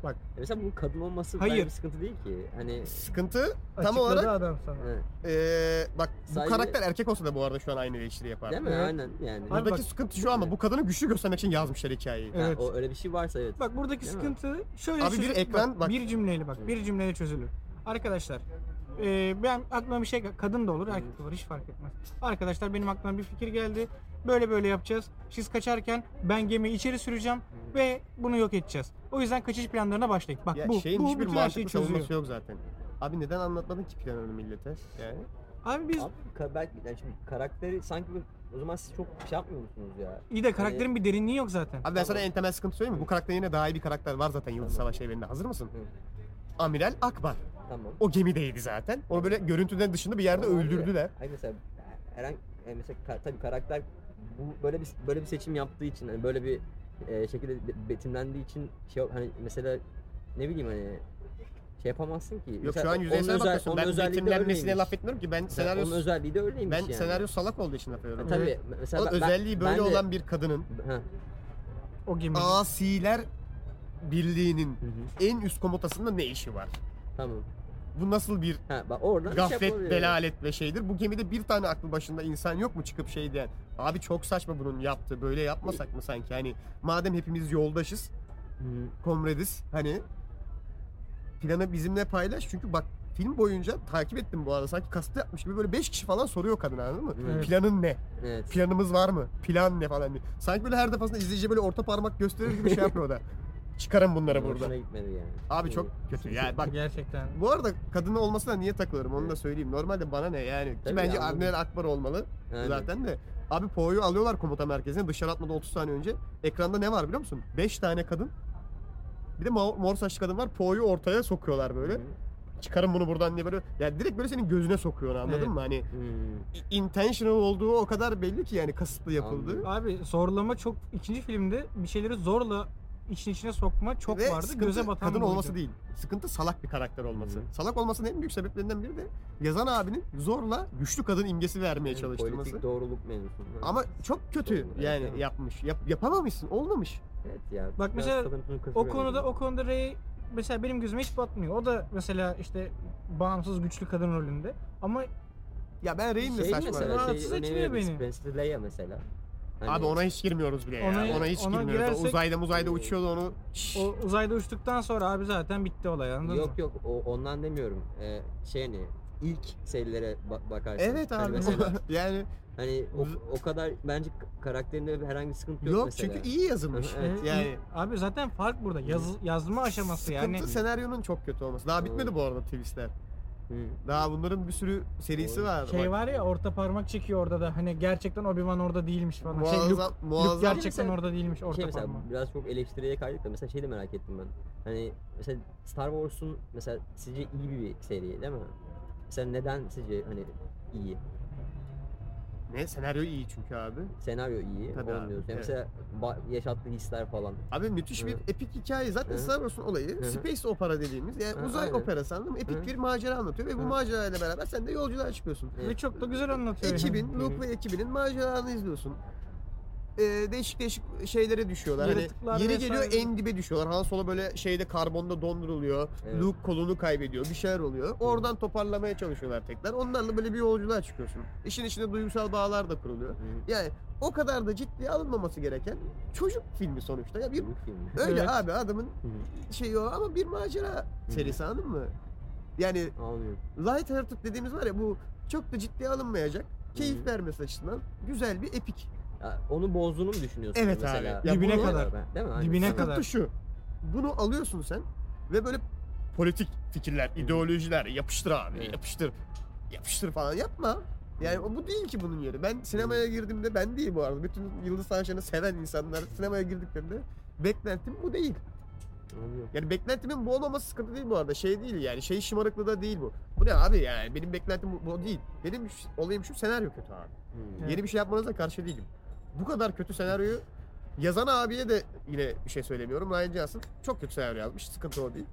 Bak E Mesela bunun kadın olması Hayır. Hayır. bir sıkıntı değil ki. Hani Sıkıntı tam açıkladı olarak adam sana. evet. eee, bak bu Sadece- karakter erkek olsa da bu arada şu an aynı eleştiri yapar. değil mi? Evet. Aynen yani. Abi Buradaki bak- sıkıntı şu ama bu kadını güçlü göstermek için yazmışlar hikayeyi. Ha, Evet. o öyle bir şey varsa evet. Bak buradaki Değil mi? sıkıntı şöyle Abi bir çözülür. ekran- bak- bir cümleyle bak bir cümleyle çözülür. Arkadaşlar eee, ben aklıma bir şey kadın da olur erkek de olur hiç fark etmez. Arkadaşlar benim aklıma bir fikir geldi. Böyle böyle yapacağız. Siz kaçarken ben gemiyi içeri süreceğim ve bunu yok edeceğiz. O yüzden kaçış planlarına başlayın. Bak Ya bu şeyin bu hiçbir bütün her şeyi mantıklı çözüyor. savunması yok zaten. Abi neden anlatmadın ki planını millete? Yani Abi biz Abi ka- belki yani şimdi karakteri sanki bir- o zaman siz çok şey yapmıyor musunuz ya? iyi de karakterin bir derinliği yok zaten. Abi ben sana en temel sıkıntı söyleyeyim mi? Bu karakter yine daha iyi bir karakter var zaten Yıldız Savaşı evreninde. Hazır mısın? Hı. Amiral Akbar. Tamam. O gemideydi zaten. Onu böyle görüntüden dışında bir yerde Ama abi, öldürdüler. Hayır mesela herhangi yani mesela ka- tabii karakter bu böyle bir böyle bir seçim yaptığı için hani böyle bir e, şekilde be- betimlendiği için şey hani mesela ne bileyim hani şey yapamazsın ki. Yok Mesela şu an onun yüzeysel özel- bakıyorsun. onun Ben betimlenmesine laf etmiyorum ki. Ben senaryo onun özelliği de öyleymiş ben yani. senaryo salak olduğu için laf Ha, ediyorum. tabii mesela Oğlum ben- özelliği böyle ben de- olan bir kadının Ha, O gemi. Asiler Birliği'nin hı hı. en üst komutasında ne işi var? Tamam. Bu nasıl bir Ha bak oradan şey gaflet, yapabiliyor. delalet ve şeydir? Bu gemide bir tane aklı başında insan yok mu çıkıp şey diyen? Abi çok saçma bunun yaptığı. Böyle yapmasak mı sanki? Hani madem hepimiz yoldaşız, hı. komrediz hani planı bizimle paylaş çünkü bak film boyunca takip ettim bu arada. Sanki kastı yapmış gibi böyle 5 kişi falan soruyor kadın anladın mı? Evet. Planın ne? Evet. Planımız var mı? Plan ne falan diye. Sanki böyle her defasında izleyici böyle orta parmak gösterir gibi şey yapıyor o da. [LAUGHS] Çıkarın bunları burada. Hoşuna gitmedi yani. Abi çok kötü. Yani bak Gerçekten. bu arada kadın olmasına niye takılıyorum onu da söyleyeyim. Normalde bana ne yani. Ki Tabii bence anladım. Admiral Akbar olmalı Aynen. zaten de. Abi Po'yu alıyorlar komuta merkezine dışarı atmadan 30 saniye önce. Ekranda ne var biliyor musun? 5 tane kadın. Bir de mor, mor saçlı kadın var. Po'yu ortaya sokuyorlar böyle. Çıkarın bunu buradan diye böyle. Yani direkt böyle senin gözüne sokuyor onu, anladın Evet. mı? Hani Hmm. intentional olduğu o kadar belli ki yani kasıtlı yapıldı. Anladım. Abi zorlama çok ikinci filmde bir şeyleri zorla için içine sokma çok Ve vardı. Göze batan kadın olması değil. Sıkıntı salak bir karakter olması. Hı. Salak olmasının en büyük sebeplerinden biri de yazan abinin zorla güçlü kadın imgesi vermeye Yani çalıştırması. Politik doğruluk mevzusunda. Ama çok kötü Doğru, yani evet. yapmış. Yap, yapamamışsın. Olmamış. Evet ya. Bak mesela O konuda o konuda Rey mesela benim gözüme hiç batmıyor. O da mesela işte bağımsız güçlü kadın rolünde. Ama Ya ben Rey'in de şey saçma. mesela ya. Rahatsız şey etmiyor önemli, beni. Princess Leia mesela. Hani Abi ona hiç girmiyoruz bile Ona- ya. Ona hiç ona girmiyoruz. O girersek- uzayda muzayda uçuyordu onu. Şşş. o uzayda uçtuktan sonra abi zaten bitti olay anladın Yok mı? yok o, ondan demiyorum. Ee, şey hani ilk serilere ba- bakarsın. Evet Hani abi. mesela [LAUGHS] yani hani o, o kadar bence karakterinde herhangi bir sıkıntı yok, yok mesela. çünkü iyi yazılmış. Evet. Yani. Abi zaten fark burada. Yaz, yazma aşaması sıkıntı yani. senaryonun çok kötü olması. Daha bitmedi bu arada twistler. Hı. Daha bunların bir sürü serisi var. Şey var ya orta parmak çekiyor orada da hani gerçekten Obi-Wan orada değilmiş falan. şey, Muazzam, Luke, Luke muazzam. gerçekten Mesela- orada değilmiş orta Şey mesela parmak. biraz çok eleştiriye kaydık da mesela şey de merak ettim ben. Hani mesela Star Wars'un mesela sizce iyi bir seri değil mi? Mesela neden sizce hani iyi? Ne? Senaryo iyi çünkü abi. Senaryo iyi. Tabii onu abi, diyorsun. Yani evet. Mesela ba- yaşattığı hisler falan. Abi müthiş bir Hı. epik hikaye. Zaten Hı. Star Wars'un olayı Hı space opera dediğimiz yani Hı, uzay aynen. operası anladın mı? Epik Hı. bir macera anlatıyor ve bu Hı. macerayla beraber sen de yolculuğa çıkıyorsun. Ve çok da güzel anlatıyor. Ekibin. Luke ve ekibinin maceralarını izliyorsun. Ee, değişik değişik şeylere düşüyorlar. Hani Yaratıklar yeri vesaire. geliyor en dibe düşüyorlar. Han Solo böyle şeyde karbonda donduruluyor. Evet. Luke kolunu kaybediyor. Bir şeyler oluyor. Oradan toparlamaya çalışıyorlar tekrar. Onlarla böyle bir yolculuğa çıkıyorsun. İşin içinde duygusal bağlar da kuruluyor. Hı. Yani o kadar da ciddiye alınmaması gereken çocuk filmi sonuçta. Ya bir öyle Evet. abi adamın Hı. şeyi o ama bir macera serisi anladın mı? Yani Anlıyorum. light-hearted dediğimiz var ya bu çok da ciddiye alınmayacak. Keyif Hı. vermesi açısından güzel bir epik. Ya onu bozduğunu mu düşünüyorsun Evet mesela? abi. Ya Dibine bunu- kadar. Değil mi? Aynen. Dibine Sıkıntı kadar. Sıkıntı şu. Bunu alıyorsun sen ve böyle politik fikirler, ideolojiler yapıştır abi, Evet. yapıştır. Yapıştır falan yapma. Yani o- bu değil ki bunun yeri. Ben sinemaya girdiğimde ben değil bu arada. Bütün Yıldız Sanşan'ı seven insanlar sinemaya girdiklerinde beklentim bu değil. Anlıyorum. Yani beklentimin bu olmaması sıkıntı değil bu arada. Şey değil yani. Şey şımarıklığı da değil bu. Bu ne abi yani? Benim beklentim bu, bu değil. Benim ş- olayım şu senaryo kötü abi. Evet. Yeni bir şey yapmanıza karşı değilim. Bu kadar kötü senaryoyu yazan abiye de yine bir şey söylemiyorum. Ryan Johnson çok kötü senaryo yazmış. Sıkıntı o değil.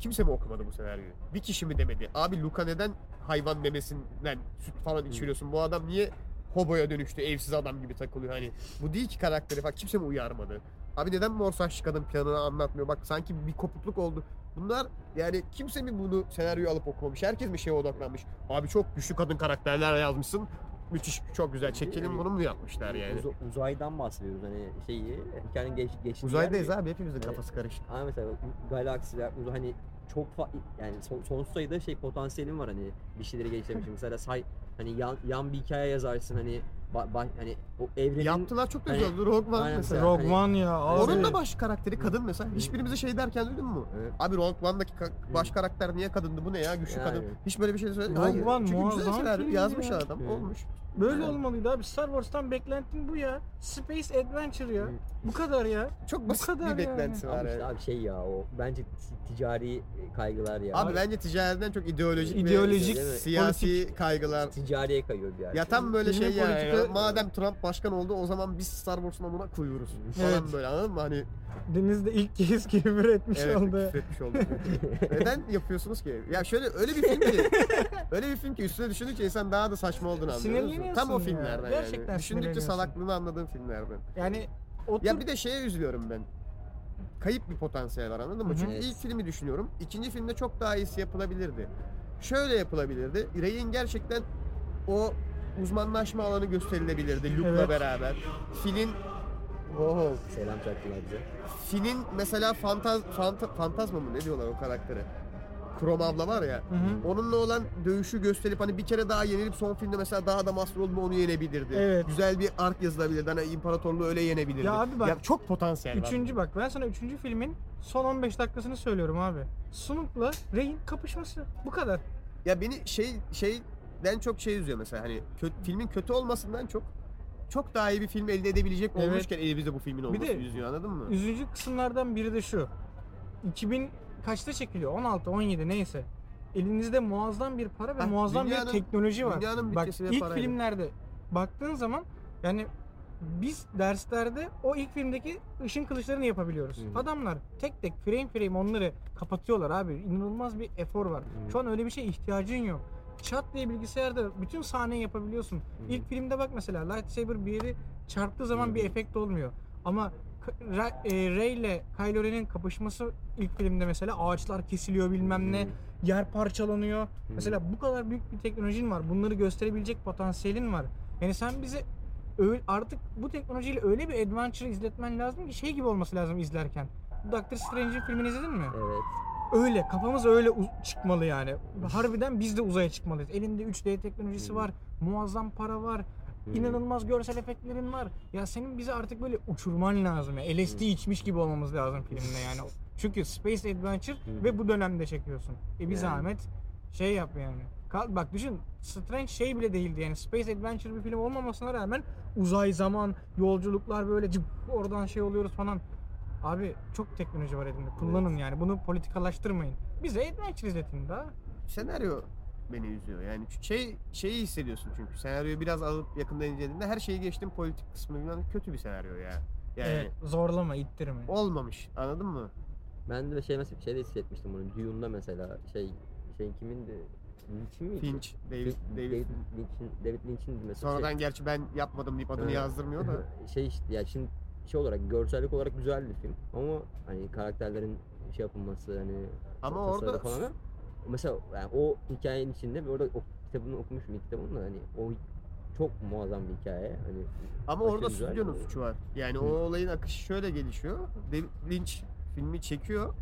Kimse mi okumadı bu senaryoyu? Bir kişi mi demedi? Abi Luka neden hayvan memesinden süt falan içiriyorsun? Bu adam niye hoboya dönüştü? Evsiz adam gibi takılıyor hani. Bu değil ki karakteri falan. Kimse mi uyarmadı? Abi neden mor saçlı kadın planını anlatmıyor? Bak sanki bir kopukluk oldu. Bunlar yani kimse mi bunu senaryoyu alıp okumamış? Herkes mi şeye odaklanmış? Abi çok güçlü kadın karakterler yazmışsın. Müthiş, çok güzel. Çekelim bunu mu yapmışlar yani? Uz- uzaydan bahsediyoruz hani şeyi hikayenin geç geçtiği Uzaydayız yer- abi hepimizin Evet. kafası karışık. Ama mesela galaksiler uzay hani çok fa- yani son- sonsuz sayıda şey potansiyelim var hani bir şeyleri geliştirmişim. mesela say hani yan, yan bir hikaye yazarsın hani ba- ba- hani o evrenin Yaptılar çok da Hani- güzel oldu. Rogue One Aynen mesela. Rogue hani- One ya abi. Onun da baş karakteri kadın mesela. Hiçbirimize şey derken duydun mu? Evet. Abi Rogue One'daki ka- baş karakter niye kadındı? Bu ne ya? Güçlü Yani. kadın. Hiç böyle bir şey söyledi. Rogue Hayır. One Çünkü güzel muazzam filmdi yazmış ya. adam. Hı. Olmuş. Böyle olmalıydı abi. Star Wars'tan beklentin bu ya. Space Adventure ya. Bu kadar ya. Çok basit kadar bir yani. var. Ama işte yani. abi şey ya o bence ti- ticari kaygılar ya. Abi bence ticaretten çok ideolojik, İdeolojik, ve değil mi? siyasi kaygılar. ticariye kayıyor bir yer. Ya tam böyle şey yani. politika- Madem Trump başkan oldu o zaman biz Star Wars'un amına koyuyoruz. Falan Evet. böyle anladın mı? Hani Deniz'de ilk kez küfür etmiş evet oldu. küfretmiş [LAUGHS] oldu. Neden yapıyorsunuz ki? Ya şöyle öyle bir film ki [LAUGHS] öyle bir film ki üstüne düşündükçe insan daha da saçma olduğunu anlıyor. Tam o ya. filmlerden Gerçekten yani. Düşündükçe sinirleniyorsun. salaklığını anladığım filmlerden. Yani otur Ya bir de şeye üzülüyorum ben. Kayıp bir potansiyel var anladın mı? Hı hı. Çünkü ilk filmi düşünüyorum. İkinci filmde çok daha iyisi yapılabilirdi. Şöyle yapılabilirdi. Rey'in gerçekten o uzmanlaşma alanı gösterilebilirdi Luke'la Evet. beraber. Finn'in Oho. Selam çaktılar bize. Finn'in mesela fantaz, fanta, fantazma mı ne diyorlar o karaktere? Krom abla var ya. Hı hı. Onunla olan dövüşü gösterip hani bir kere daha yenilip son filmde mesela daha da master olma onu yenebilirdi. Evet. Güzel bir ark yazılabilirdi. Hani imparatorluğu öyle yenebilirdi. Ya abi bak- çok potansiyel var. Üçüncü bak ben sana üçüncü filmin son 15 dakikasını söylüyorum abi. Snoop'la Rey'in kapışması. Bu kadar. Ya beni şey şeyden çok şey üzüyor mesela hani kö- filmin kötü olmasından çok çok daha iyi bir film elde edebilecek Evet. olmuşken elimizde bu filmin olması de- üzüyor anladın mı? Üzücü kısımlardan biri de şu. 2000 kaçta çekiliyor? 16, 17 neyse. Elinizde muazzam bir para ve Ha, muazzam dünyanın- bir teknoloji var. Bak ilk parayla. filmlerde baktığın zaman yani biz derslerde o ilk filmdeki ışın kılıçlarını yapabiliyoruz. Hı hı. Adamlar tek tek frame frame onları kapatıyorlar abi. İnanılmaz bir efor var. hı. Şu an öyle bir şey ihtiyacın yok. Çat diye bilgisayarda bütün sahneyi yapabiliyorsun. hı. İlk filmde bak mesela lightsaber bir yeri çarptığı zaman Hı bir efekt olmuyor. Ama e, Rey ile Kylo Ren'in kapışması ilk filmde mesela ağaçlar kesiliyor bilmem ne, yer parçalanıyor. Mesela bu kadar büyük bir teknolojin var. Bunları gösterebilecek potansiyelin var. Yani sen bize öyle, artık bu teknolojiyle öyle bir adventure izletmen lazım ki şey gibi olması lazım izlerken. Doctor Strange'in filmini izledin mi? Evet. Öyle kafamız öyle çıkmalı yani. Harbiden biz de uzaya çıkmalıyız. Elinde 3D teknolojisi var. Muazzam para var. Hı. inanılmaz görsel efektlerin var. Ya senin bize artık böyle uçurman lazım ya. LSD içmiş gibi olmamız lazım filmde yani. Çünkü Space Adventure ve bu dönemde çekiyorsun. E bir zahmet şey yap yani. Kal, bak düşün Strange şey bile değildi yani Space Adventure bir film olmamasına rağmen uzay zaman yolculuklar böyle cıp, oradan şey oluyoruz falan. Abi çok teknoloji var elinde. Kullanın yani. Bunu politikalaştırmayın. Bize adventure izletin daha. Senaryo beni üzüyor. Yani şey şeyi hissediyorsun çünkü senaryoyu biraz alıp yakından incelediğinde her şeyi geçtim politik kısmı bilmem kötü bir senaryo ya. Yani Evet, zorlama, ittirme. olmamış. Anladın mı? Ben de şey mesela şeyde hissetmiştim bunu. Dune'da mesela şey şey kimindi? Lynch'in miydi? Finch, David, David, David. David Lynch'in David Lynch'in mesela Sonradan gerçi ben yapmadım deyip adını Evet. yazdırmıyor da. [LAUGHS] şey işte ya şimdi şey olarak görsellik olarak güzel bir film ama hani karakterlerin şey yapılması hani Ama orada falan mesela yani o hikayenin içinde orada o kitabını okumuşum ilk kitabını da hani o çok muazzam bir hikaye hani Ama orada stüdyonun suçu var. Yani Hı. o olayın akışı şöyle gelişiyor. David Lynch filmi çekiyor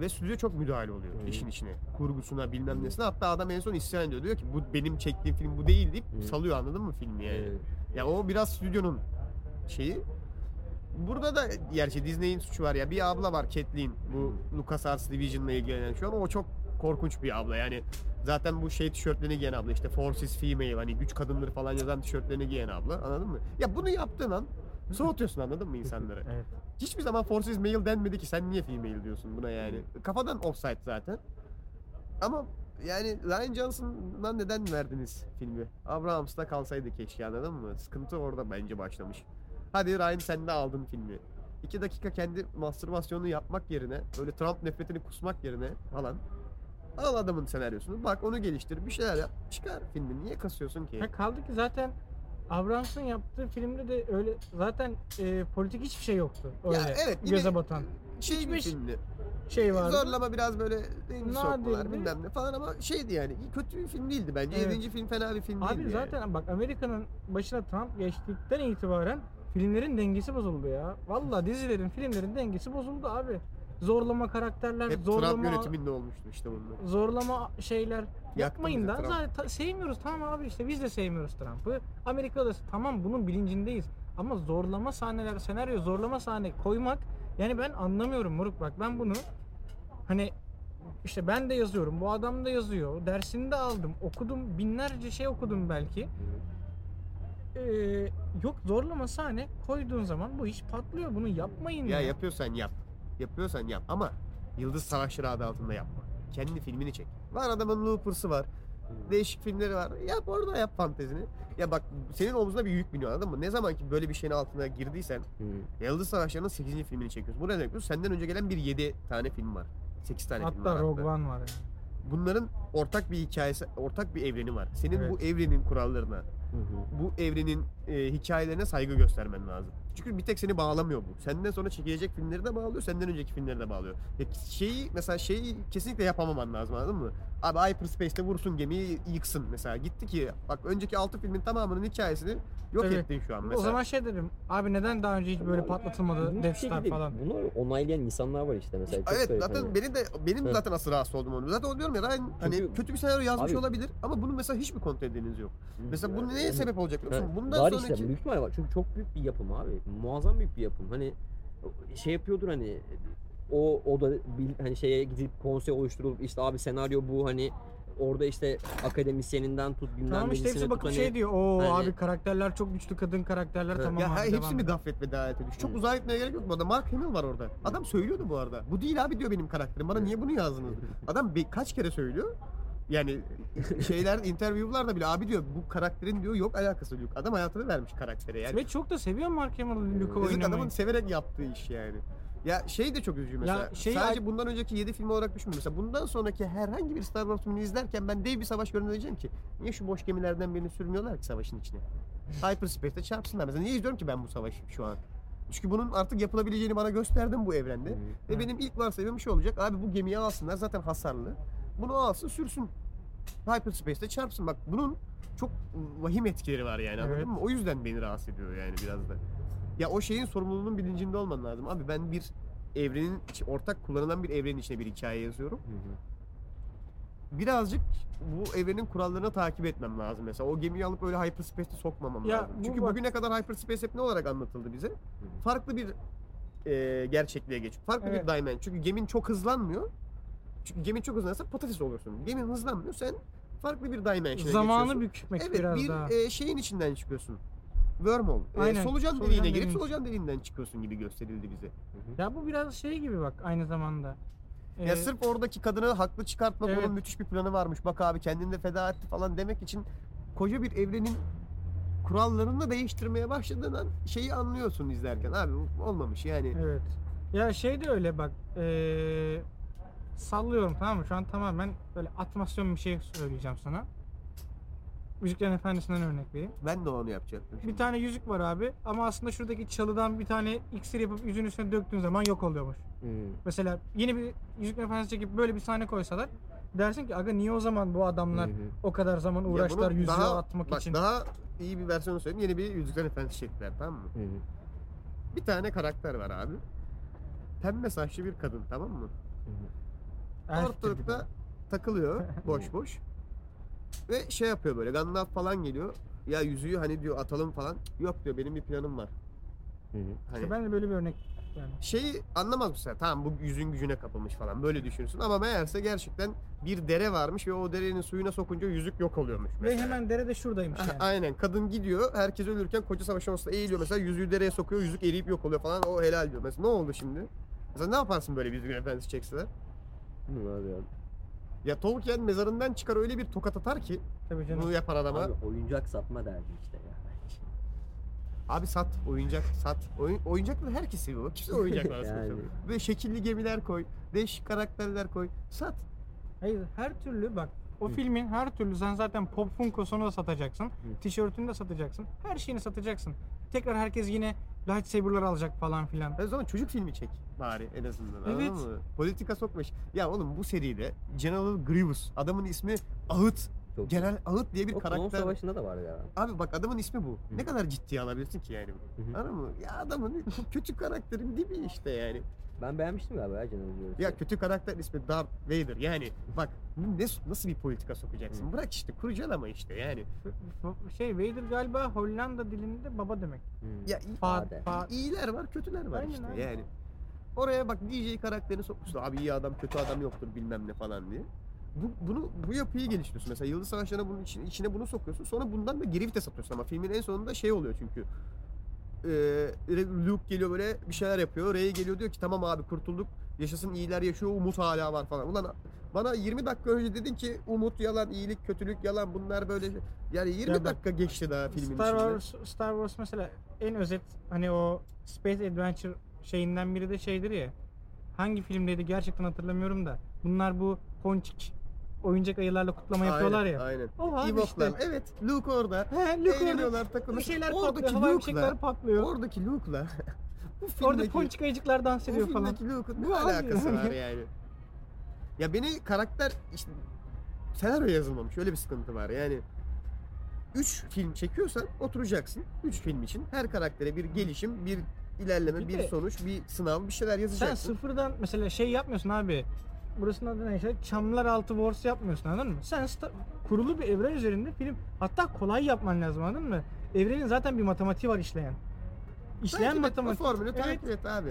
ve stüdyo çok müdahale oluyor Hı. işin içine. Kurgusuna bilmem nesine. Hatta adam en son isyan ediyor. Diyor ki bu benim çektiğim film bu değil deyip Hı. salıyor anladın mı filmi yani. e, Ya o biraz stüdyonun şeyi. Burada da gerçi Disney'in suçu var ya. Bir abla var Kathleen. Bu LucasArts Division'la ilgilenen şu an. O çok korkunç bir abla. Yani zaten bu şey tişörtlerini giyen abla. işte Forces Female hani güç kadınları falan yazan tişörtlerini giyen abla. Anladın mı? Ya bunu yaptığın an soğutuyorsun anladın mı insanları? [LAUGHS] Evet. Hiçbir zaman Forces Male denmedi ki sen niye female diyorsun buna yani. Kafadan offside zaten. Ama yani Ryan Johnson'dan neden verdiniz filmi? Abrahams'ta kalsaydı keşke anladın mı? Sıkıntı orada bence başlamış. Hadi Ryan sen de aldın filmi. İki dakika kendi mastürbasyonunu yapmak yerine böyle Trump nefretini kusmak yerine falan al adamın senaryosunu bak onu geliştir bir şeyler yap çıkar filmi niye kasıyorsun ki? Ha, kaldı ki zaten Abrams'ın yaptığı filmde de öyle zaten e, politik hiçbir şey yoktu. Öyle Ya evet, göze batan Şey bir hiçbir filmdi. şey vardı. Zorlama biraz böyle deniz Nadirdi. sokmalar bilmem ne falan ama şeydi yani kötü bir film değildi bence. Evet. Yedinci film fena bir film Abi değildi zaten bak Amerika'nın başına Trump geçtikten itibaren filmlerin dengesi bozuldu ya. Vallahi dizilerin, filmlerin dengesi bozuldu abi. Zorlama karakterler. Hep zorlama Trump yönetiminde olmuştu işte bunlar. zorlama şeyler yapmayın da Trump. zaten sevmiyoruz tamam abi işte biz de sevmiyoruz Trump'ı. Amerika'da tamam bunun bilincindeyiz. Ama zorlama sahneler, senaryo zorlama sahne koymak yani ben anlamıyorum Moruk bak ben bunu hani işte ben de yazıyorum, bu adam da yazıyor, dersini de aldım, okudum, binlerce şey okudum belki. Ee, yok zorlama sahne koyduğun zaman bu iş patlıyor. Bunu yapmayın Ya ya. yapıyorsan yap. Yapıyorsan yap ama Yıldız Savaşları adı altında yapma. Kendi filmini çek. Var adamın Looper'sı var. Değişik filmleri var. Yap orada yap fantezini. Ya bak senin omzuna bir yük biniyor anladın mı? Ne zaman ki böyle bir şeyin altına girdiysen Hı. Yıldız Savaşları'nın 8. filmini çekiyorsun. Buraya ne yapıyorsun? Senden önce gelen bir 7 tane film var. 8 tane film var. Hatta Rogue One var yani. Bunların ortak bir hikayesi, ortak bir evreni var. Senin Evet. bu evrenin kurallarına bu evrenin e, hikayelerine saygı göstermen lazım. Çünkü bir tek seni bağlamıyor bu. Senden sonra çekilecek filmleri de bağlıyor, senden önceki filmleri de bağlıyor. Ya şeyi mesela şeyi kesinlikle yapamaman lazım anladın mı? Abi Hyperspace'te vursun gemiyi yıksın mesela. Gitti ki bak önceki 6 filmin tamamının hikayesini yok Evet. ettin şu an mesela. O zaman şey derim. Abi neden daha önce hiç böyle patlatılmadı Death Star şekilde falan. Bunu onaylayan insanlar var işte mesela. Çok Evet garip zaten hani. benim de benim Hı. zaten asıl rahatsız olduğum onu. Zaten onu diyorum ya Ryan hani Çünkü- kötü bir senaryo yazmış Abi- olabilir ama bunun mesela hiçbir kontrol edeniz yok. Mesela bu neye Yani- sebep olacak biliyor musun? Bundan var sonraki işte büyük ihtimalle var. Çünkü çok büyük bir yapım abi. Muazzam büyük bir yapım. Hani şey yapıyordur hani o o da bil- hani şeye gidip konsey oluşturulup işte abi senaryo bu hani orada işte akademisyeninden tut bilmem Tamam işte hepsi tut bakıp hani şey diyor. Oo hani- abi karakterler çok güçlü kadın karakterler tamam ya abi hepsi devam mi et. gaflet ve davet ediyor? Çok Hı. uzağa gitmeye gerek yok bu arada. Mark Hamill var orada. Adam söylüyordu bu arada. Bu değil abi diyor benim karakterim. Bana niye bunu yazdınız? Adam bir, kaç kere söylüyor. Yani [LAUGHS] şeyler, interview'larda bile abi diyor bu karakterin diyor yok alakası yok. Adam hayatını vermiş karaktere yani. Ve çok da seviyor Mark Hamill Luke'u oynamayı. adamın severek yaptığı iş yani. Ya şey de çok üzücü mesela. şey- Sadece bundan önceki 7 film olarak düşünme. Mesela bundan sonraki herhangi bir Star Wars filmini izlerken ben dev bir savaş görünce diyeceğim ki niye şu boş gemilerden birini sürmüyorlar ki savaşın içine? Hyperspace'te çarpsınlar. Mesela niye izliyorum ki ben bu savaşı şu an? Çünkü bunun artık yapılabileceğini bana gösterdin bu evrende. Ve Hı. benim ilk varsayımım şu olacak. Abi bu gemiyi alsınlar zaten hasarlı. Bunu alsın sürsün. Hyperspace'te çarpsın. Bak bunun çok vahim etkileri var yani anladın Evet. mı? O yüzden beni rahatsız ediyor yani biraz da. Ya o şeyin sorumluluğunun bilincinde olman lazım. Abi ben bir evrenin ortak kullanılan bir evrenin içine bir hikaye yazıyorum. Hı hı. Birazcık bu evrenin kurallarını takip etmem lazım mesela. O gemiyi alıp öyle hyperspace'e sokmamam Ya lazım. bu Çünkü bak- bugüne kadar hyperspace hep ne olarak anlatıldı bize? Farklı bir e, gerçekliğe geçiyor. Farklı Evet. bir dimension. Çünkü gemin çok hızlanmıyor. Çünkü gemin çok hızlanırsa patates olursun. Gemin hızlanmıyor. Sen farklı bir dimension'a Zamanı geçiyorsun. bükmek Evet biraz bir daha. e, şeyin içinden çıkıyorsun. Wormhole. E, Aynen, solucan solucan deliğine girip solucan deliğinden çıkıyorsun gibi gösterildi bize. Ya bu biraz şey gibi bak aynı zamanda. Ya Ee, sırf oradaki kadını haklı çıkartmak evet. onun müthiş bir planı varmış. Bak abi kendini de feda etti falan demek için koca bir evrenin kurallarını da değiştirmeye başladığından şeyi anlıyorsun izlerken. Abi bu olmamış yani. Evet. Ya şey de öyle bak. Ee, sallıyorum tamam mı? Şu an tamamen böyle atmasyon bir şey söyleyeceğim sana. Yüzüklerin Efendisi'nden örnek vereyim. Ben de onu yapacaktım. Bir şimdi. tane yüzük var abi ama aslında şuradaki çalıdan bir tane iksir yapıp yüzün üstüne döktüğün zaman yok oluyormuş. Hı. Mesela yeni bir Yüzüklerin Efendisi çekip böyle bir sahne koysalar dersin ki aga niye o zaman bu adamlar Hı hı. o kadar zaman uğraştılar yüzüğü daha- atmak bak, için. Daha iyi bir versiyonu söyleyeyim. Yeni bir Yüzükler Efendisi çektiler tamam mı? Hı hı. Bir tane karakter var abi. Pembe saçlı bir kadın tamam mı? Elf Ortalıkta takılıyor [LAUGHS] boş boş. Ve şey yapıyor böyle Gandalf falan geliyor. Ya yüzüğü hani diyor atalım falan. Yok diyor benim bir planım var. Hı hı. Hani İşte ben de böyle bir örnek yani. şeyi anlamaz mısın? Tamam bu yüzün gücüne kapılmış falan böyle düşünürsün ama meğerse gerçekten bir dere varmış ve o derenin suyuna sokunca yüzük yok oluyormuş. Ve mesela. hemen dere de şuradaymış yani. Aynen kadın gidiyor herkes ölürken koca savaş ortasında eğiliyor mesela yüzüğü dereye sokuyor yüzük eriyip yok oluyor falan o helal diyor. Mesela ne oldu şimdi? Mesela ne yaparsın böyle bir Yüzükler Efendisi çekseler? Bilmiyorum abi ya. Ya Tolkien mezarından çıkar öyle bir tokat atar ki Tabii canım. bunu yapan adama. Abi oyuncak satma derdi işte ya. Abi sat, oyuncak sat. Oyun, oyuncakları herkes seviyor. Kimse oyuncaklar [LAUGHS] Yani. yani. Böyle şekilli gemiler koy, değişik karakterler koy, sat. Hayır her türlü bak o Hı. filmin her türlü sen zaten Pop Funko'sunu da satacaksın. Tişörtünü de satacaksın. Her şeyini satacaksın. Tekrar herkes yine lightsaber'lar alacak falan filan. O zaman çocuk filmi çek bari en azından Evet. anladın mı? Politika sokmuş. Ya oğlum bu seride General Grievous, adamın ismi Ahıt. Çok General Ahıt diye bir O Klon karakter. Savaşı'nda da var ya. Abi bak adamın ismi bu. Hı. Ne kadar ciddiye alabilirsin ki yani? Hı hı. Anladın mı? Ya adamın [LAUGHS] kötü karakterin dibi işte yani. Ben beğenmiştim galiba ya General Grievous. Ya kötü karakter ismi Darth Vader. Yani bak ne, nasıl bir politika sokacaksın? Bırak işte kurcalama işte yani. Şey Vader galiba Hollanda dilinde baba demek. Hı. Ya iyi, Fa, Fade. fa, iyiler var kötüler var Aynen, işte aynen. yani. Oraya bak DJ karakterini sokmuşlar. Abi iyi adam kötü adam yoktur bilmem ne falan diye. Bu, bunu bu yapıyı geliştiriyorsun. Mesela Yıldız Savaşları'na bunun içine, içine bunu sokuyorsun. Sonra bundan da geri vites atıyorsun ama filmin en sonunda şey oluyor çünkü. Ee, Luke geliyor böyle bir şeyler yapıyor. Rey geliyor diyor ki tamam abi kurtulduk. Yaşasın iyiler yaşıyor. Umut hala var falan. Ulan bana 20 dakika önce dedin ki umut yalan, iyilik, kötülük yalan. Bunlar böyle yani 20 Ya bak, dakika geçti daha filmin Star içinde. Wars, Star Wars mesela en özet hani o Space Adventure şeyinden biri de şeydir ya. Hangi filmdeydi gerçekten hatırlamıyorum da. Bunlar bu ponçik oyuncak ayılarla kutlama yapıyorlar ya. Aynen. O abi işte. Evet, Luke orada. He, Luke Eğleniyorlar, orada takılıyor. bir şeyler Oradaki patlıyor, havai Luke'la- fişekler patlıyor. Oradaki Luke'la [LAUGHS] bu Orada filmdeki, ponçik ayıcıklar dans bu ediyor falan. filmdeki Luke'un ne Bu alakası var yani? Ya beni karakter işte senaryo yazılmamış. Öyle bir sıkıntı var. Yani 3 film çekiyorsan oturacaksın. 3 film için her karaktere bir gelişim, bir ilerleme, Bir bir, de- sonuç, bir sınav, bir şeyler Sen yazacaksın. sıfırdan mesela şey yapmıyorsun abi. Burasının adı ne işte? Çamlar altı Wars yapmıyorsun anladın mı? Sen kurulu bir evren üzerinde film hatta kolay yapman lazım anladın mı? Evrenin zaten bir matematiği var işleyen. İşleyen Takip matematik. formülü Evet. takip et abi.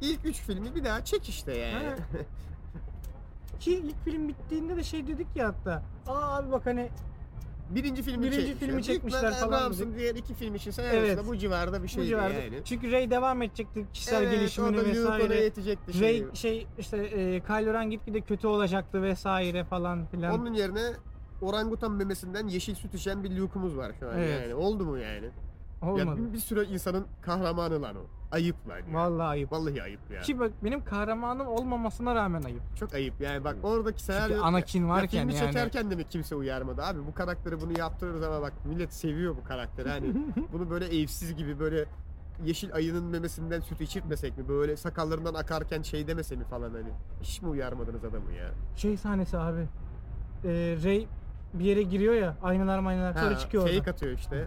İlk 3 filmi bir daha çek işte yani. [LAUGHS] Ki ilk film bittiğinde de şey dedik ya hatta. Aa abi bak hani Birinci filmi Birinci çekmişler. filmi çekmişler ihtimalle falan dedik. diğer iki film için sen Evet. bu civarda bir bu şeydi civarda. yani. Çünkü Ray devam edecekti kişisel evet, gelişimini vesaire. yetecekti Ray şeyi. şey işte e, Kylo Ren gitgide kötü olacaktı vesaire falan filan. Onun yerine orangutan memesinden yeşil süt içen bir Luke'umuz var şu an Evet. yani. Oldu mu yani? Olmadı. Ya bir, bir sürü insanın kahramanı lan o. Ayıp ya. Vallahi ayıp. Vallahi ayıp ya. Ki bak benim kahramanım olmamasına rağmen ayıp. Çok ayıp yani bak oradaki senaryo... Anakin Ya varken filmi yani. çekerken de mi kimse uyarmadı abi bu karakteri bunu yaptırırız ama bak millet seviyor bu karakteri hani [LAUGHS] bunu böyle evsiz gibi böyle yeşil ayının memesinden süt içirtmesek mi böyle sakallarından akarken şey demese mi falan hani hiç mi uyarmadınız adamı ya? Şey sahnesi abi. Ee, Ray bir yere giriyor ya aynalar maynalar sonra çıkıyor fake oradan. atıyor işte.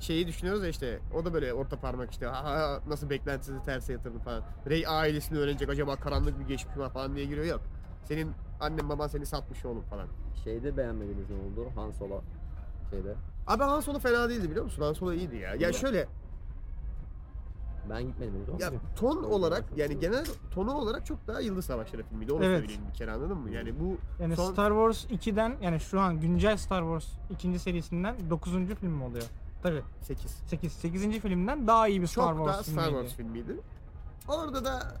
Şeyi düşünüyoruz ya işte o da böyle orta parmak işte ha, ha, nasıl beklentinizi terse yatırdı falan. Rey ailesini öğrenecek acaba karanlık bir geçmiş mi var falan diye giriyor yok. Senin annen baban seni satmış oğlum falan. Şeyde beğenmediğiniz ne oldu? Han Solo şeyde. Abi Han Solo fena değildi biliyor musun? Han Solo iyiydi ya. Ya şöyle Ben gitmedim ama. ya ton olarak yani genel tonu olarak çok daha Yıldız Savaşları filmiydi. Onu Evet. söyleyeyim bir kere anladın mı? Yani bu Yani son Star Wars 2'den yani şu an güncel Star Wars ikinci serisinden 9. film mi oluyor? Tabii 8. 8 8. filmden daha iyi bir Star Çok Wars daha Star filmiydi. Wars filmiydi. Orada da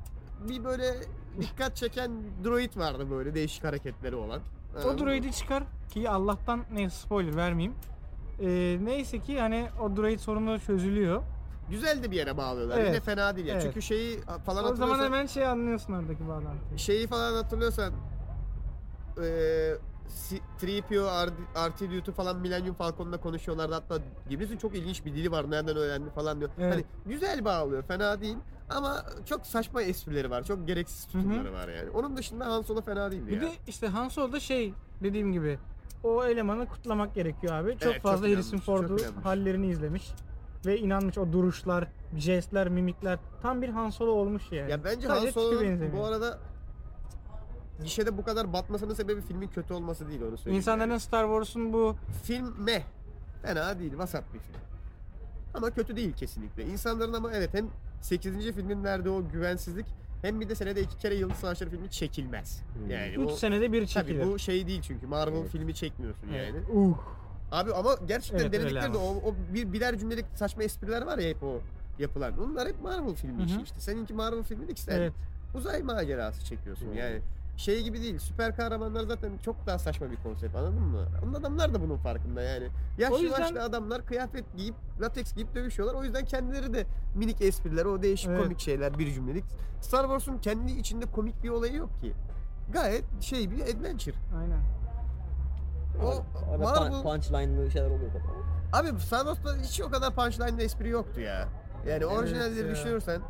bir böyle dikkat çeken droid vardı böyle değişik hareketleri olan. O mı? droidi çıkar ki Allah'tan neyse spoiler vermeyeyim. Ee, neyse ki hani o droid sorunu çözülüyor. Güzel de bir yere bağlıyorlar. Evet. Yine fena değil ya. Evet. Çünkü şeyi falan o zaman hatırlıyorsan hemen şey anlıyorsun oradaki bağlantıyı. şeyi falan hatırlıyorsan eee C- 3PO, R- R2D2 falan Millennium Falcon'da konuşuyorlardı. Hatta Gibris'in çok ilginç bir dili var. Nereden öğrendi falan diyor. Evet. Hani güzel bağlıyor. Fena değil. Ama çok saçma esprileri var. Çok gereksiz tutumları var yani. Onun dışında Han Solo fena değildi Bir ya. de işte Han Solo'da şey dediğim gibi o elemanı kutlamak gerekiyor abi. Çok Evet, çok fazla Harrison inanmış, Ford'u çok hallerini izlemiş. Ve inanmış o duruşlar, jestler, mimikler tam bir Han Solo olmuş yani. Ya bence Sadece Han benzemiyor. bu arada gişede bu kadar batmasının sebebi filmin kötü olması değil onu söyleyeyim. İnsanların yani. Star Wars'un bu Film meh. Fena değil, vasat bir film. Ama kötü değil kesinlikle. İnsanların ama evet hem 8. filmin verdiği o güvensizlik hem bir de senede iki kere Yıldız Savaşları filmi çekilmez. Hmm. Yani 3 o senede bir çekilir. tabii bu şey değil çünkü Marvel Evet. filmi çekmiyorsun Evet. yani. Uh. Abi ama gerçekten Evet, denedikleri de o, o bir birer cümlelik saçma espriler var ya hep o yapılan. Onlar hep Marvel filmi Hı işi işte. Seninki Marvel filmi değil ki sen Evet. uzay macerası çekiyorsun Hmm. yani. Şey gibi değil. Süper kahramanlar zaten çok daha saçma bir konsept anladın mı? Onun adamlar da bunun farkında yani. Yaşlı O yüzden- başlı adamlar kıyafet giyip lateks giyip dövüşüyorlar. O yüzden kendileri de minik espriler, o değişik Evet. komik şeyler bir cümlelik. Star Wars'un kendi içinde komik bir olayı yok ki. Gayet şey bir adventure. Aynen. O Arada Marvel pun- punchline'lı şeyler oluyor tabii. Abi Star Wars'ta hiç o kadar punchline'da espri yoktu ya. Yani orijinalleri ya. düşünürsen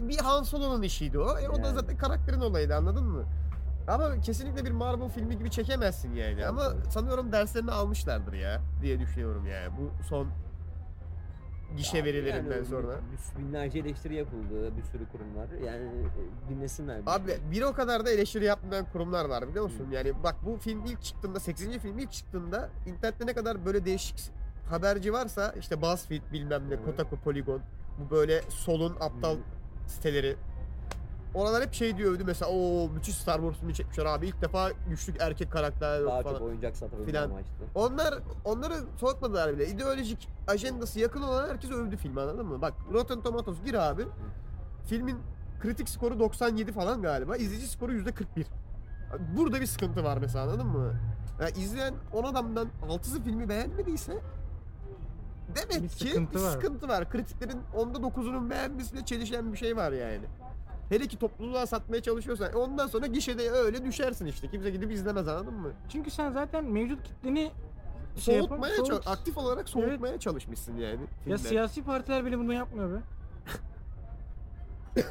bir Han Solo'nun işiydi o. E, o da Yani. zaten karakterin olayıydı anladın mı? Ama kesinlikle bir Marvel filmi gibi çekemezsin yani. Ama sanıyorum derslerini almışlardır ya diye düşünüyorum yani. Bu son gişe verilerinden yani sonra. bir- Binlerce eleştiri yapıldı bir sürü kurumlar. Yani e, dinlesinler. bir Abi şey. bir o kadar da eleştiri yapmayan kurumlar var biliyor musun? Yani bak bu film ilk çıktığında 8. film ilk çıktığında internette ne kadar böyle değişik haberci varsa işte BuzzFeed bilmem ne, Evet. Kotaku, Polygon bu böyle solun aptal Hı. Siteleri Oralar hep şey diyor övdü mesela o müthiş Star Wars filmi çekmişler abi ilk defa güçlü erkek karakterler yok Daha falan. çok oyuncak satabilme Filan. amaçlı. Onlar onları soğutmadılar bile. İdeolojik ajandası yakın olan herkes övdü filmi anladın mı? Bak Rotten Tomatoes gir abi. Filmin kritik skoru 97 falan galiba. İzleyici skoru %41. Burada bir sıkıntı var mesela anladın mı? Ya izleyen 10 adamdan 6'sı filmi beğenmediyse demek Bir ki sıkıntı bir var. sıkıntı var. Kritiklerin onda 9'unun beğenmesiyle çelişen bir şey var yani. Hele ki topluluğa satmaya çalışıyorsan ondan sonra gişede öyle düşersin işte. Kimse gidip izlemez anladın mı? Çünkü sen zaten mevcut kitleni şey Soğutmaya soğut- çal- aktif olarak soğutmaya çalışmışsın yani. Ya filmden. siyasi partiler bile bunu yapmıyor be. [LAUGHS]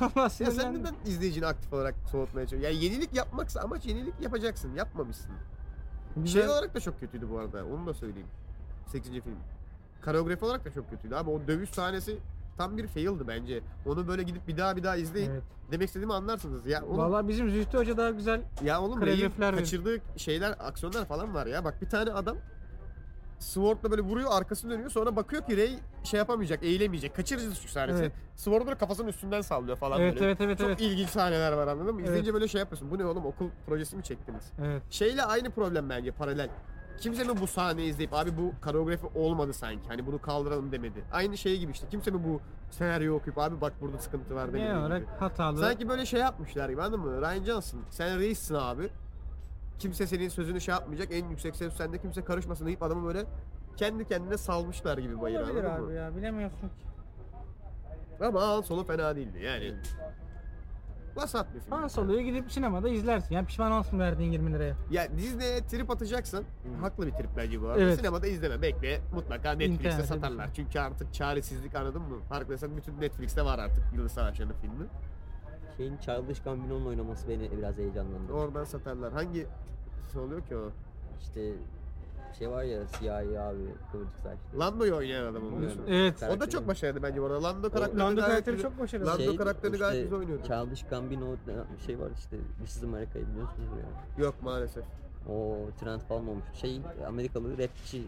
Vallahi Ya sen neden izleyicini aktif olarak soğutmaya çalışıyorsun? Yani yenilik yapmaksa amaç yenilik yapacaksın. Yapmamışsın. Güzel- Şey olarak da çok kötüydü bu arada. Onu da söyleyeyim. 8. film. Koreografi olarak da çok kötüydü. Abi o dövüş sahnesi tam bir fail'dı bence. Onu böyle gidip bir daha bir daha izleyin. Evet. Demek istediğimi anlarsınız. Ya oğlum, Vallahi bizim Zühtü Hoca daha güzel. ya oğlum Rey'in koreografiler verin. kaçırdığı şeyler, aksiyonlar falan var ya. Bak bir tane adam Sword'la böyle vuruyor, arkası dönüyor. Sonra bakıyor ki Rey şey yapamayacak, eğilemeyecek. Kaçırıcı şu sahnesi. Evet. Sword'u böyle kafasının üstünden sallıyor falan Evet böyle. evet evet Çok evet. ilginç sahneler var anladın mı? İzleyince böyle şey yapıyorsun. Bu ne oğlum okul projesi mi çektiniz? Evet. Şeyle aynı problem bence paralel. Kimse mi bu sahneyi izleyip abi bu koreografi olmadı sanki hani bunu kaldıralım demedi. Aynı şey gibi işte kimse mi bu senaryo okuyup abi bak burada sıkıntı var demedi. Genel olarak gibi. hatalı. Sanki böyle şey yapmışlar gibi anladın mı? Ryan Johnson sen reissin abi. Kimse senin sözünü şey yapmayacak en yüksek ses sende kimse karışmasın deyip adamı böyle kendi kendine salmışlar gibi bayır Olabilir anladın abi mı? ya bilemiyorsun ki. Ama Han Solo fena değildi yani. Vasat bir film. Han Solo'yu gidip sinemada izlersin. Ya pişman olsun verdiğin 20 liraya. Ya Disney'e trip atacaksan haklı bir trip bence bu arada. Evet. Sinemada izleme bekle mutlaka Netflix'te İnternette satarlar. Çünkü artık çaresizlik anladın mı? Farkındaysan bütün Netflix'te var artık Yıldız Savaşı'nın filmi. Şeyin Childish Gambino'nun oynaması beni biraz heyecanlandırdı. Oradan satarlar. Hangi oluyor ki o? İşte şey var ya siyahi abi kıvırcık saçlı. Lando'yu oynayan adam onu diyorsun. Evet. O da çok başarılı bence bu arada. Lando karakterini Lando gayet karakteri güzel- çok başarılı. Lando karakterini gayet güzel oynuyordu. Childish Gambino bir şey var işte. This is America'yı biliyorsunuz ya. Yok maalesef. O trend falan olmuş. Şey Amerikalı rapçi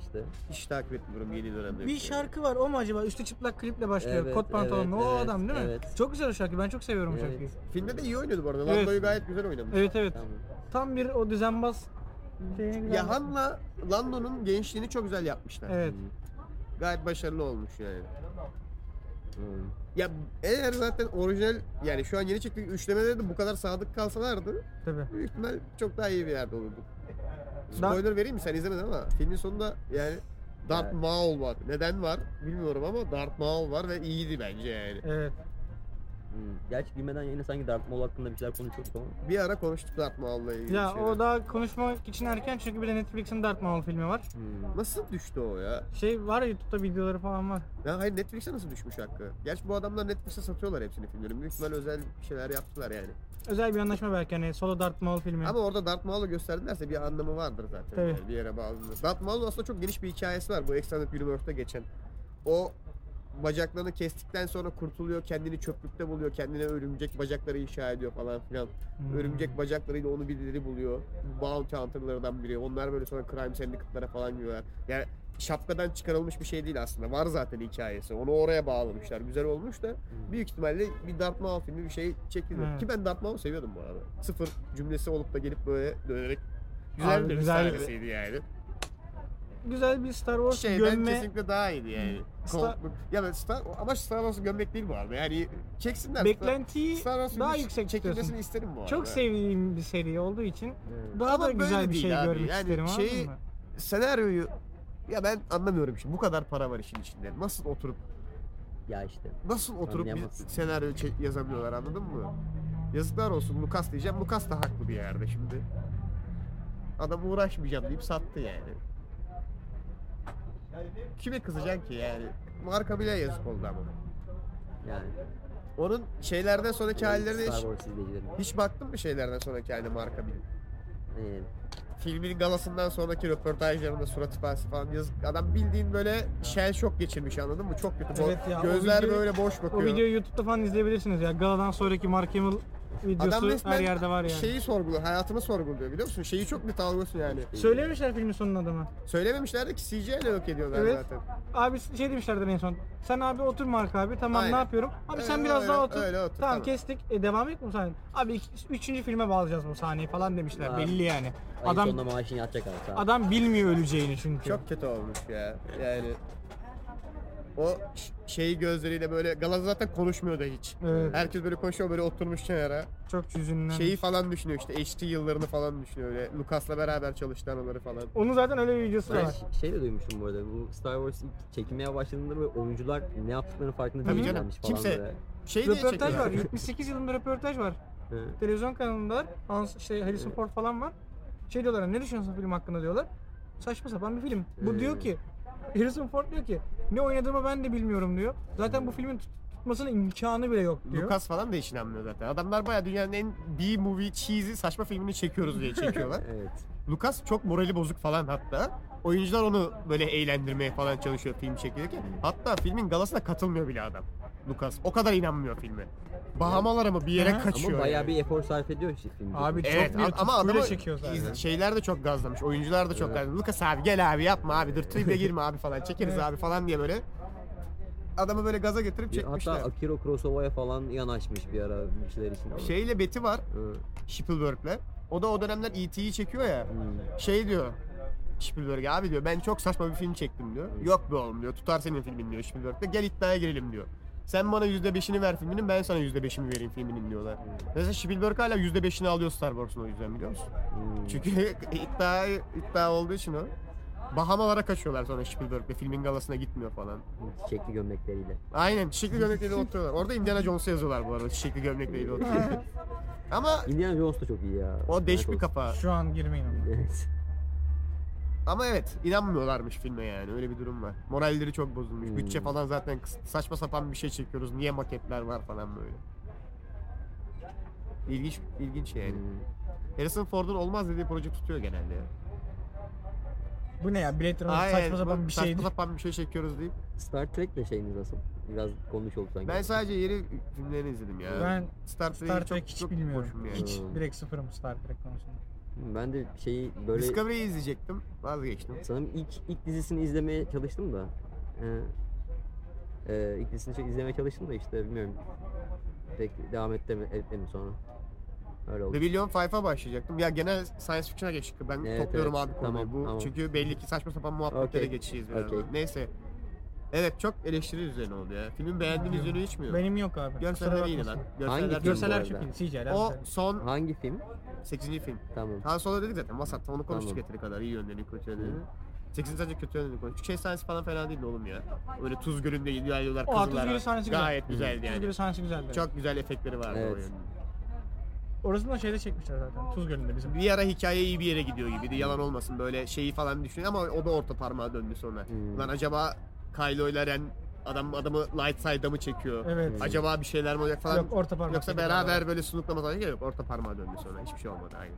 işte. Hiç takip etmiyorum yeni dönemde. Bir şarkı var o mu acaba? Üstü çıplak kliple başlıyor. Evet, Kot pantolonlu. evet, o adam değil mi? evet. Çok güzel o şarkı. Ben çok seviyorum o Evet. şarkıyı. Filmde de iyi oynuyordu bu arada. Evet. Lando'yu gayet güzel oynamış. Evet evet. Tamam. Tam bir o düzenbaz şeyine güzel. Ya Han'la Lando'nun gençliğini çok güzel yapmışlar. Evet. Gayet başarılı olmuş yani. Hmm. Ya eğer zaten orijinal yani şu an yeni çektiği üçlemeleri de bu kadar sadık kalsalardı Tabii. büyük ihtimal çok daha iyi bir yerde olurduk. Da- Spoiler vereyim mi sen izlemedin ama filmin sonunda yani Darth Evet. Maul var. Neden var bilmiyorum ama Darth Maul var ve iyiydi bence yani. Evet. Hmm. Gerçi bilmeden yine sanki Darth Maul hakkında bir şeyler konuşuyorduk ama. Bir ara konuştuk Darth Maul'la ilgili Ya şeyler. o daha konuşmak için erken çünkü bir de Netflix'in Darth Maul filmi var. Hmm. Nasıl düştü o ya? Şey var ya YouTube'da videoları falan var. Ya hayır Netflix'e nasıl düşmüş hakkı? Gerçi bu adamlar Netflix'e satıyorlar hepsini filmlerini. Büyük ihtimal özel bir şeyler yaptılar yani. Özel bir anlaşma belki hani solo Darth Maul filmi. Ama orada Darth Maul'u gösterdilerse bir anlamı vardır zaten. Tabii. Yani bir yere bağlıdır. Darth Maul'un aslında çok geniş bir hikayesi var bu Extended Universe'da geçen. O bacaklarını kestikten sonra kurtuluyor, kendini çöplükte buluyor, kendine örümcek bacakları inşa ediyor falan filan. Hmm. Örümcek bacaklarıyla onu birileri buluyor. Bounty Hunter'lardan biri. Onlar böyle sonra crime syndicate'lara falan giriyorlar. Yani şapkadan çıkarılmış bir şey değil aslında. Var zaten hikayesi. Onu oraya bağlamışlar. Güzel olmuş da büyük ihtimalle bir Darth Maul filmi bir şey çekilir. Evet. Ki ben Darth Maul'u seviyordum bu arada. Sıfır cümlesi olup da gelip böyle dönerek güzel Abi bir güzel sahnesiydi yani. Güzel bir Star Wars Şeyden gömme. kesinlikle daha iyiydi yani. Star- Comic book- Ya ben Star, amaç Star Wars'u gömmek değil bu arada. Yani çeksinler. Beklentiyi Star Wars'un daha yüksek çekilmesini isterim bu arada. Çok sevdiğim bir seri olduğu için Evet. daha Ama da güzel bir şey abi. görmek Yani isterim şeyi- senaryoyu ya ben anlamıyorum şimdi bu kadar para var işin içinde. Nasıl oturup Ya işte. nasıl oturup bir senaryo yazamıyorlar anladın mı? Yazıklar olsun Lucas diyeceğim. Lucas da haklı bir yerde şimdi. Adam uğraşmayacağım deyip sattı yani. Kime kızacaksın ki yani? Marka bile yazık oldu ama. Yani. Onun şeylerden sonraki hallerine Star hiç, Wars hiç baktın mı şeylerden sonraki haline marka bile? Ee, filmin galasından sonraki röportajlarında surat ifadesi falan yazık. Adam bildiğin böyle shell şok geçirmiş anladın mı? Çok kötü. Bo- Evet ya, o Gözler videoyu- böyle boş bakıyor. O videoyu YouTube'da falan izleyebilirsiniz ya. Galadan sonraki Mark Hamill videosu Adam resmen her yerde var yani. şeyi sorguluyor, hayatını sorguluyor biliyor musun? Şeyi çok net algılıyorsun yani. Söylemişler filmin sonun adamı. Söylememişler de ki CGI ile yok ediyorlar Evet. zaten. Abi şey demişlerdi en son. Sen abi otur Mark abi. Tamam Aynen. ne yapıyorum? Abi sen Öyle, biraz öyle, daha otur. öyle otur, Tamam, tamam. kestik. E, devam et bu sahne. Abi iki, üçüncü filme bağlayacağız bu sahneyi falan demişler. Abi. Belli yani. ayın Adam sonunda maaşını yatacak abi. Ol. adam bilmiyor öleceğini çünkü. Çok kötü olmuş ya. Yani o ş- şeyi gözleriyle böyle Gala zaten konuşmuyor da hiç. Evet. Herkes böyle konuşuyor böyle oturmuş kenara. Çok hüzünlenmiş. Şeyi falan düşünüyor işte HD yıllarını falan düşünüyor öyle. Lucas'la beraber çalıştığı anıları falan. Onun zaten öyle bir videosu Ben var. ş- şey de duymuştum bu arada. Bu Star Wars ilk çekilmeye başladığında böyle oyuncular ne yaptıklarını farkında Tabii değillermiş canım. falan Kimse- böyle. şey diye Röportaj var. 78 yılında röportaj var. Hı. Televizyon kanalında Hans, şey, Harrison Ford falan var. Şey diyorlar ne düşünüyorsun film hakkında diyorlar. Saçma sapan bir film. Bu Hmm. diyor ki Harrison Ford diyor ki ne oynadığımı ben de bilmiyorum diyor. Zaten bu filmin tut- tutmasının imkanı bile yok diyor. Lucas falan da hiç inanmıyor zaten. Adamlar bayağı dünyanın en B-movie cheesy saçma filmini çekiyoruz diye çekiyorlar. [LAUGHS] Evet. Lucas çok morali bozuk falan hatta. Oyuncular onu böyle eğlendirmeye falan çalışıyor film çekilirken. Hatta filmin galasına katılmıyor bile adam. Lucas. O kadar inanmıyor filme. Bahamalara mı bir yere Aha. kaçıyor. Ama bayağı yani. bir efor sarf ediyor işte film. Abi Evet çok büyük ama tutkuyla adamı çekiyor zaten. iz- şeyler de çok gazlamış. Oyuncular da çok gazlamış. Lucas abi gel abi yapma abi dur tribe girme abi falan çekeriz Evet. abi falan diye böyle adamı böyle gaza getirip çekmişler. Hatta Akira Kurosawa'ya falan yanaşmış bir ara bir şeyler için. ama. Şeyle Betty var Hı. Spielberg'le. O da o dönemler E.T.'yi çekiyor ya. Hmm. Şey diyor Spielberg abi diyor ben çok saçma bir film çektim diyor. Yok be oğlum diyor tutar senin filmin diyor Spielberg'le gel iddiaya girelim diyor. Sen bana %5'ini ver filminin ben sana %5'imi vereyim filminin diyorlar. Mesela Spielberg hala %5'ini alıyor Star Wars'un o yüzden biliyor musun? Hmm. Çünkü [LAUGHS] iddia, iddia olduğu için o. Bahamalara kaçıyorlar sonra Spielberg'le filmin galasına gitmiyor falan. Çiçekli gömlekleriyle. Aynen çiçekli gömlekleriyle oturuyorlar. Orada Indiana Jones'u yazıyorlar bu arada çiçekli gömlekleriyle oturuyor. [LAUGHS] Ama Indiana Jones da çok iyi ya. o deş bir kafa. Şu an girmeyin ona. Evet. Ama evet inanmıyorlarmış filme yani öyle bir durum var. Moralleri çok bozulmuş. Hmm. Bütçe falan zaten. Saçma sapan bir şey çekiyoruz. Niye maketler var falan böyle. İlginç, ilginç yani. Hmm. Harrison Ford'un olmaz dediği proje tutuyor genelde ya. Bu ne ya? Blade Runner Aynen, saçma sapan bir şeydi. Saçma sapan bir şey çekiyoruz deyip. Star Trek de şeyiniz nasıl? Biraz konuşalım sanki. Ben sadece yeni filmlerini izledim ya. Ben Star Trek'i Star çok, Trek hiç çok bilmiyorum. yani. Hiç. Hmm. Direkt sıfırım Star Trek konusunda. Ben de şeyi böyle Discovery'i izleyecektim. Vazgeçtim. sanırım ilk ilk dizisini izlemeye çalıştım da. Ee, e, ilk dizisini çok izlemeye çalıştım da işte bilmiyorum. Pek devam etmedim, etmedim sonra. Öyle oldu. Babylon 5'a başlayacaktım. Ya genel science fiction'a geçtik. Ben Evet, topluyorum evet. abi konuyu. Tamam, Bu tamam. çünkü belli ki saçma sapan muhabbetlere Okey. geçeceğiz birazdan. Okey. Neyse. Evet çok eleştiri üzerine oldu ya. Filmin beğendiğiniz yönü hiç mi yok? Benim yok abi. Görseller Kusura iyiydi lan. bakmasın. Görseller, Hangi çok- film? Görseller bu çok arada? iyi. CGI'ler O son Hangi film? 8. film. Tamam. Han Solo dedik zaten. Vasatta onu konuştuk Tamam. yeteri kadar. iyi yönlerini, kötü yönlerini. Hı. 8. sadece kötü yönlerini konuştuk. Şey sahnesi falan fena değildi oğlum ya. Öyle tuz gölünde ilerliyorlar O Tuz kızılar. Gölü sahnesi güzel. Gayet güzeldi Tuz yani. Gölü sahnesi güzeldi. Çok güzel efektleri vardı o Evet. yönde. Orasını da şeyde çekmişler zaten. Tuz Gölü'nde bizim. Bir ara hikaye iyi bir yere gidiyor gibiydi. Yalan olmasın böyle şeyi falan düşünüyor ama o da orta parmağa döndü sonra. Hmm. Lan acaba Kylo ile Ren adam adamı light side'a mı çekiyor? Evet. Acaba bir şeyler mi olacak falan. Yok orta parmak. Yoksa gibi beraber böyle sunuklama falan yok orta parmağa döndü sonra hiçbir şey olmadı aynı.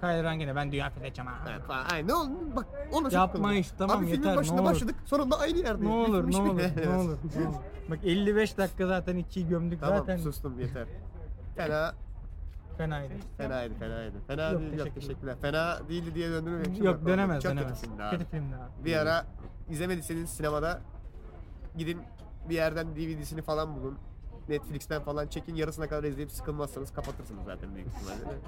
Kylo Ren gene ben dünya fethedeceğim ha. Evet, falan. Aynen ne oldu bak ona Yapma işte, tamam, Abi filmin yeter, başında ne olur. başladık sonunda aynı yerdeyiz. Ne olur ne olur [LAUGHS] ne olur ne olur. Bak 55 dakika zaten ikiyi gömdük Tamam zaten sustum yeter. Fena, fenaydı. fenaydı, fenaydı. Fena Yok, değil, yok teşekkürler. teşekkürler. Fena değildi diye döndürmek için Yok dönemez Çok dönemez. kötü filmdi abi. Kötü filmdi abi. Bir ara izlemediyseniz sinemada gidin bir yerden DVD'sini falan bulun. Netflix'ten falan çekin yarısına kadar izleyip sıkılmazsanız kapatırsınız zaten büyük ihtimalle.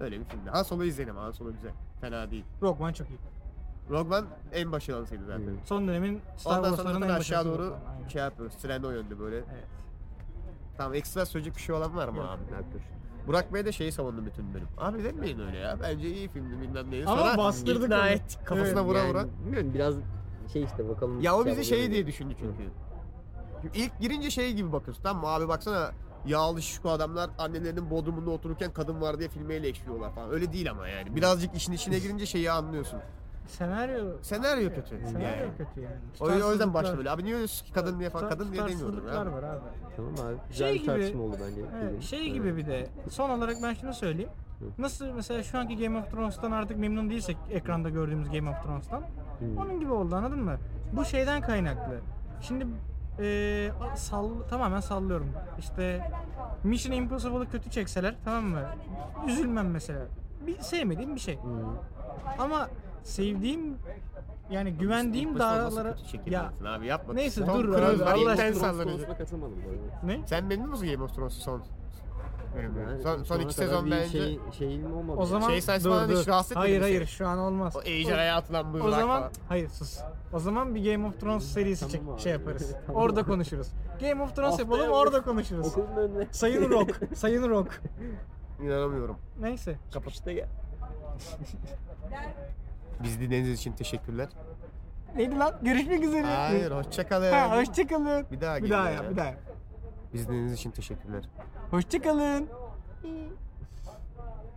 Öyle bir filmdi. Han Solo izleyin ama Han Solo güzel. Fena değil. Rogue One çok iyi. Rogue One en başarılısıydı zaten. Son dönemin Star Ondan sonra Wars'larının zaten en aşağı doğru aynen. şey yapıyoruz. Tren o yönde böyle. Evet. Tamam ekstra söyleyecek bir şey olan var mı Yok. abi? Merkür. Burak Bey de şeyi savundu bütün bölüm. Abi demeyin öyle ya. Bence iyi filmdi bilmem neydi. Ama Sonra bastırdık ikna onu. ettik kafasına Evet, vura Yani vura. Bilmiyorum biraz şey işte bakalım. Ya o bizi yapalım şey diye düşündü çünkü. Çünkü İlk girince şey gibi bakıyorsun tamam mı abi baksana yağlı şişko adamlar annelerinin bodrumunda otururken kadın var diye filmi eleştiriyorlar falan. Öyle değil ama yani. Birazcık işin içine girince şeyi anlıyorsun. Senaryo Senaryo kötü. Senaryo Yani. kötü yani. O, o yüzden başta böyle. Abi niye diyorsun ki kadın diye falan. Kadın diye demiyordur. tutarsızlıklar Abi. var abi. Tamam abi. Güzel Şey bir gibi- tartışma oldu bence. Evet, Film. şey Evet. gibi bir de son olarak ben şunu söyleyeyim. Nasıl mesela şu anki Game of Thrones'tan artık memnun değilsek ekranda gördüğümüz Game of Thrones'tan Hmm. onun gibi oldu anladın mı? Bu şeyden kaynaklı. Şimdi eee sall tamamen sallıyorum. İşte Mission Impossible'ı kötü çekseler tamam mı? Üzülmem mesela. Bir sevmediğim bir şey. Hmm. Ama sevdiğim yani güvendiğim dağlara ya abi yapma. Neyse, Tom dur Cruise abi, var, Allah aşkına. Sallanacak. katılmadım bu arada. ne? Sen memnun musun Game of Thrones'u son? Yani son, son iki sezon bence Şey, şeyim olmadı. O zaman Şey falan hiç rahatsız etmedi Hayır mi hayır seni? şu an olmaz. o ejderhaya atılan mızrak O zaman falan. hayır sus. O zaman bir Game of Thrones serisi Tamam çek- abi. şey yaparız. [LAUGHS] Tamam. Orada konuşuruz. Game of Thrones Haftaya yapalım orada konuşuruz. Okulun önüne. Sayın Rock. [LAUGHS] Sayın Rock. İnanamıyorum. Neyse. Kapat. İşte gel. [LAUGHS] Bizi dinlediğiniz için teşekkürler. Neydi lan? Görüşmek üzere. Hayır hoşçakalın. Ha, hoşçakalın. Bir daha Bir daha ya. yap, bir daha yap. Bizi dinlediğiniz için teşekkürler. Hoşçakalın.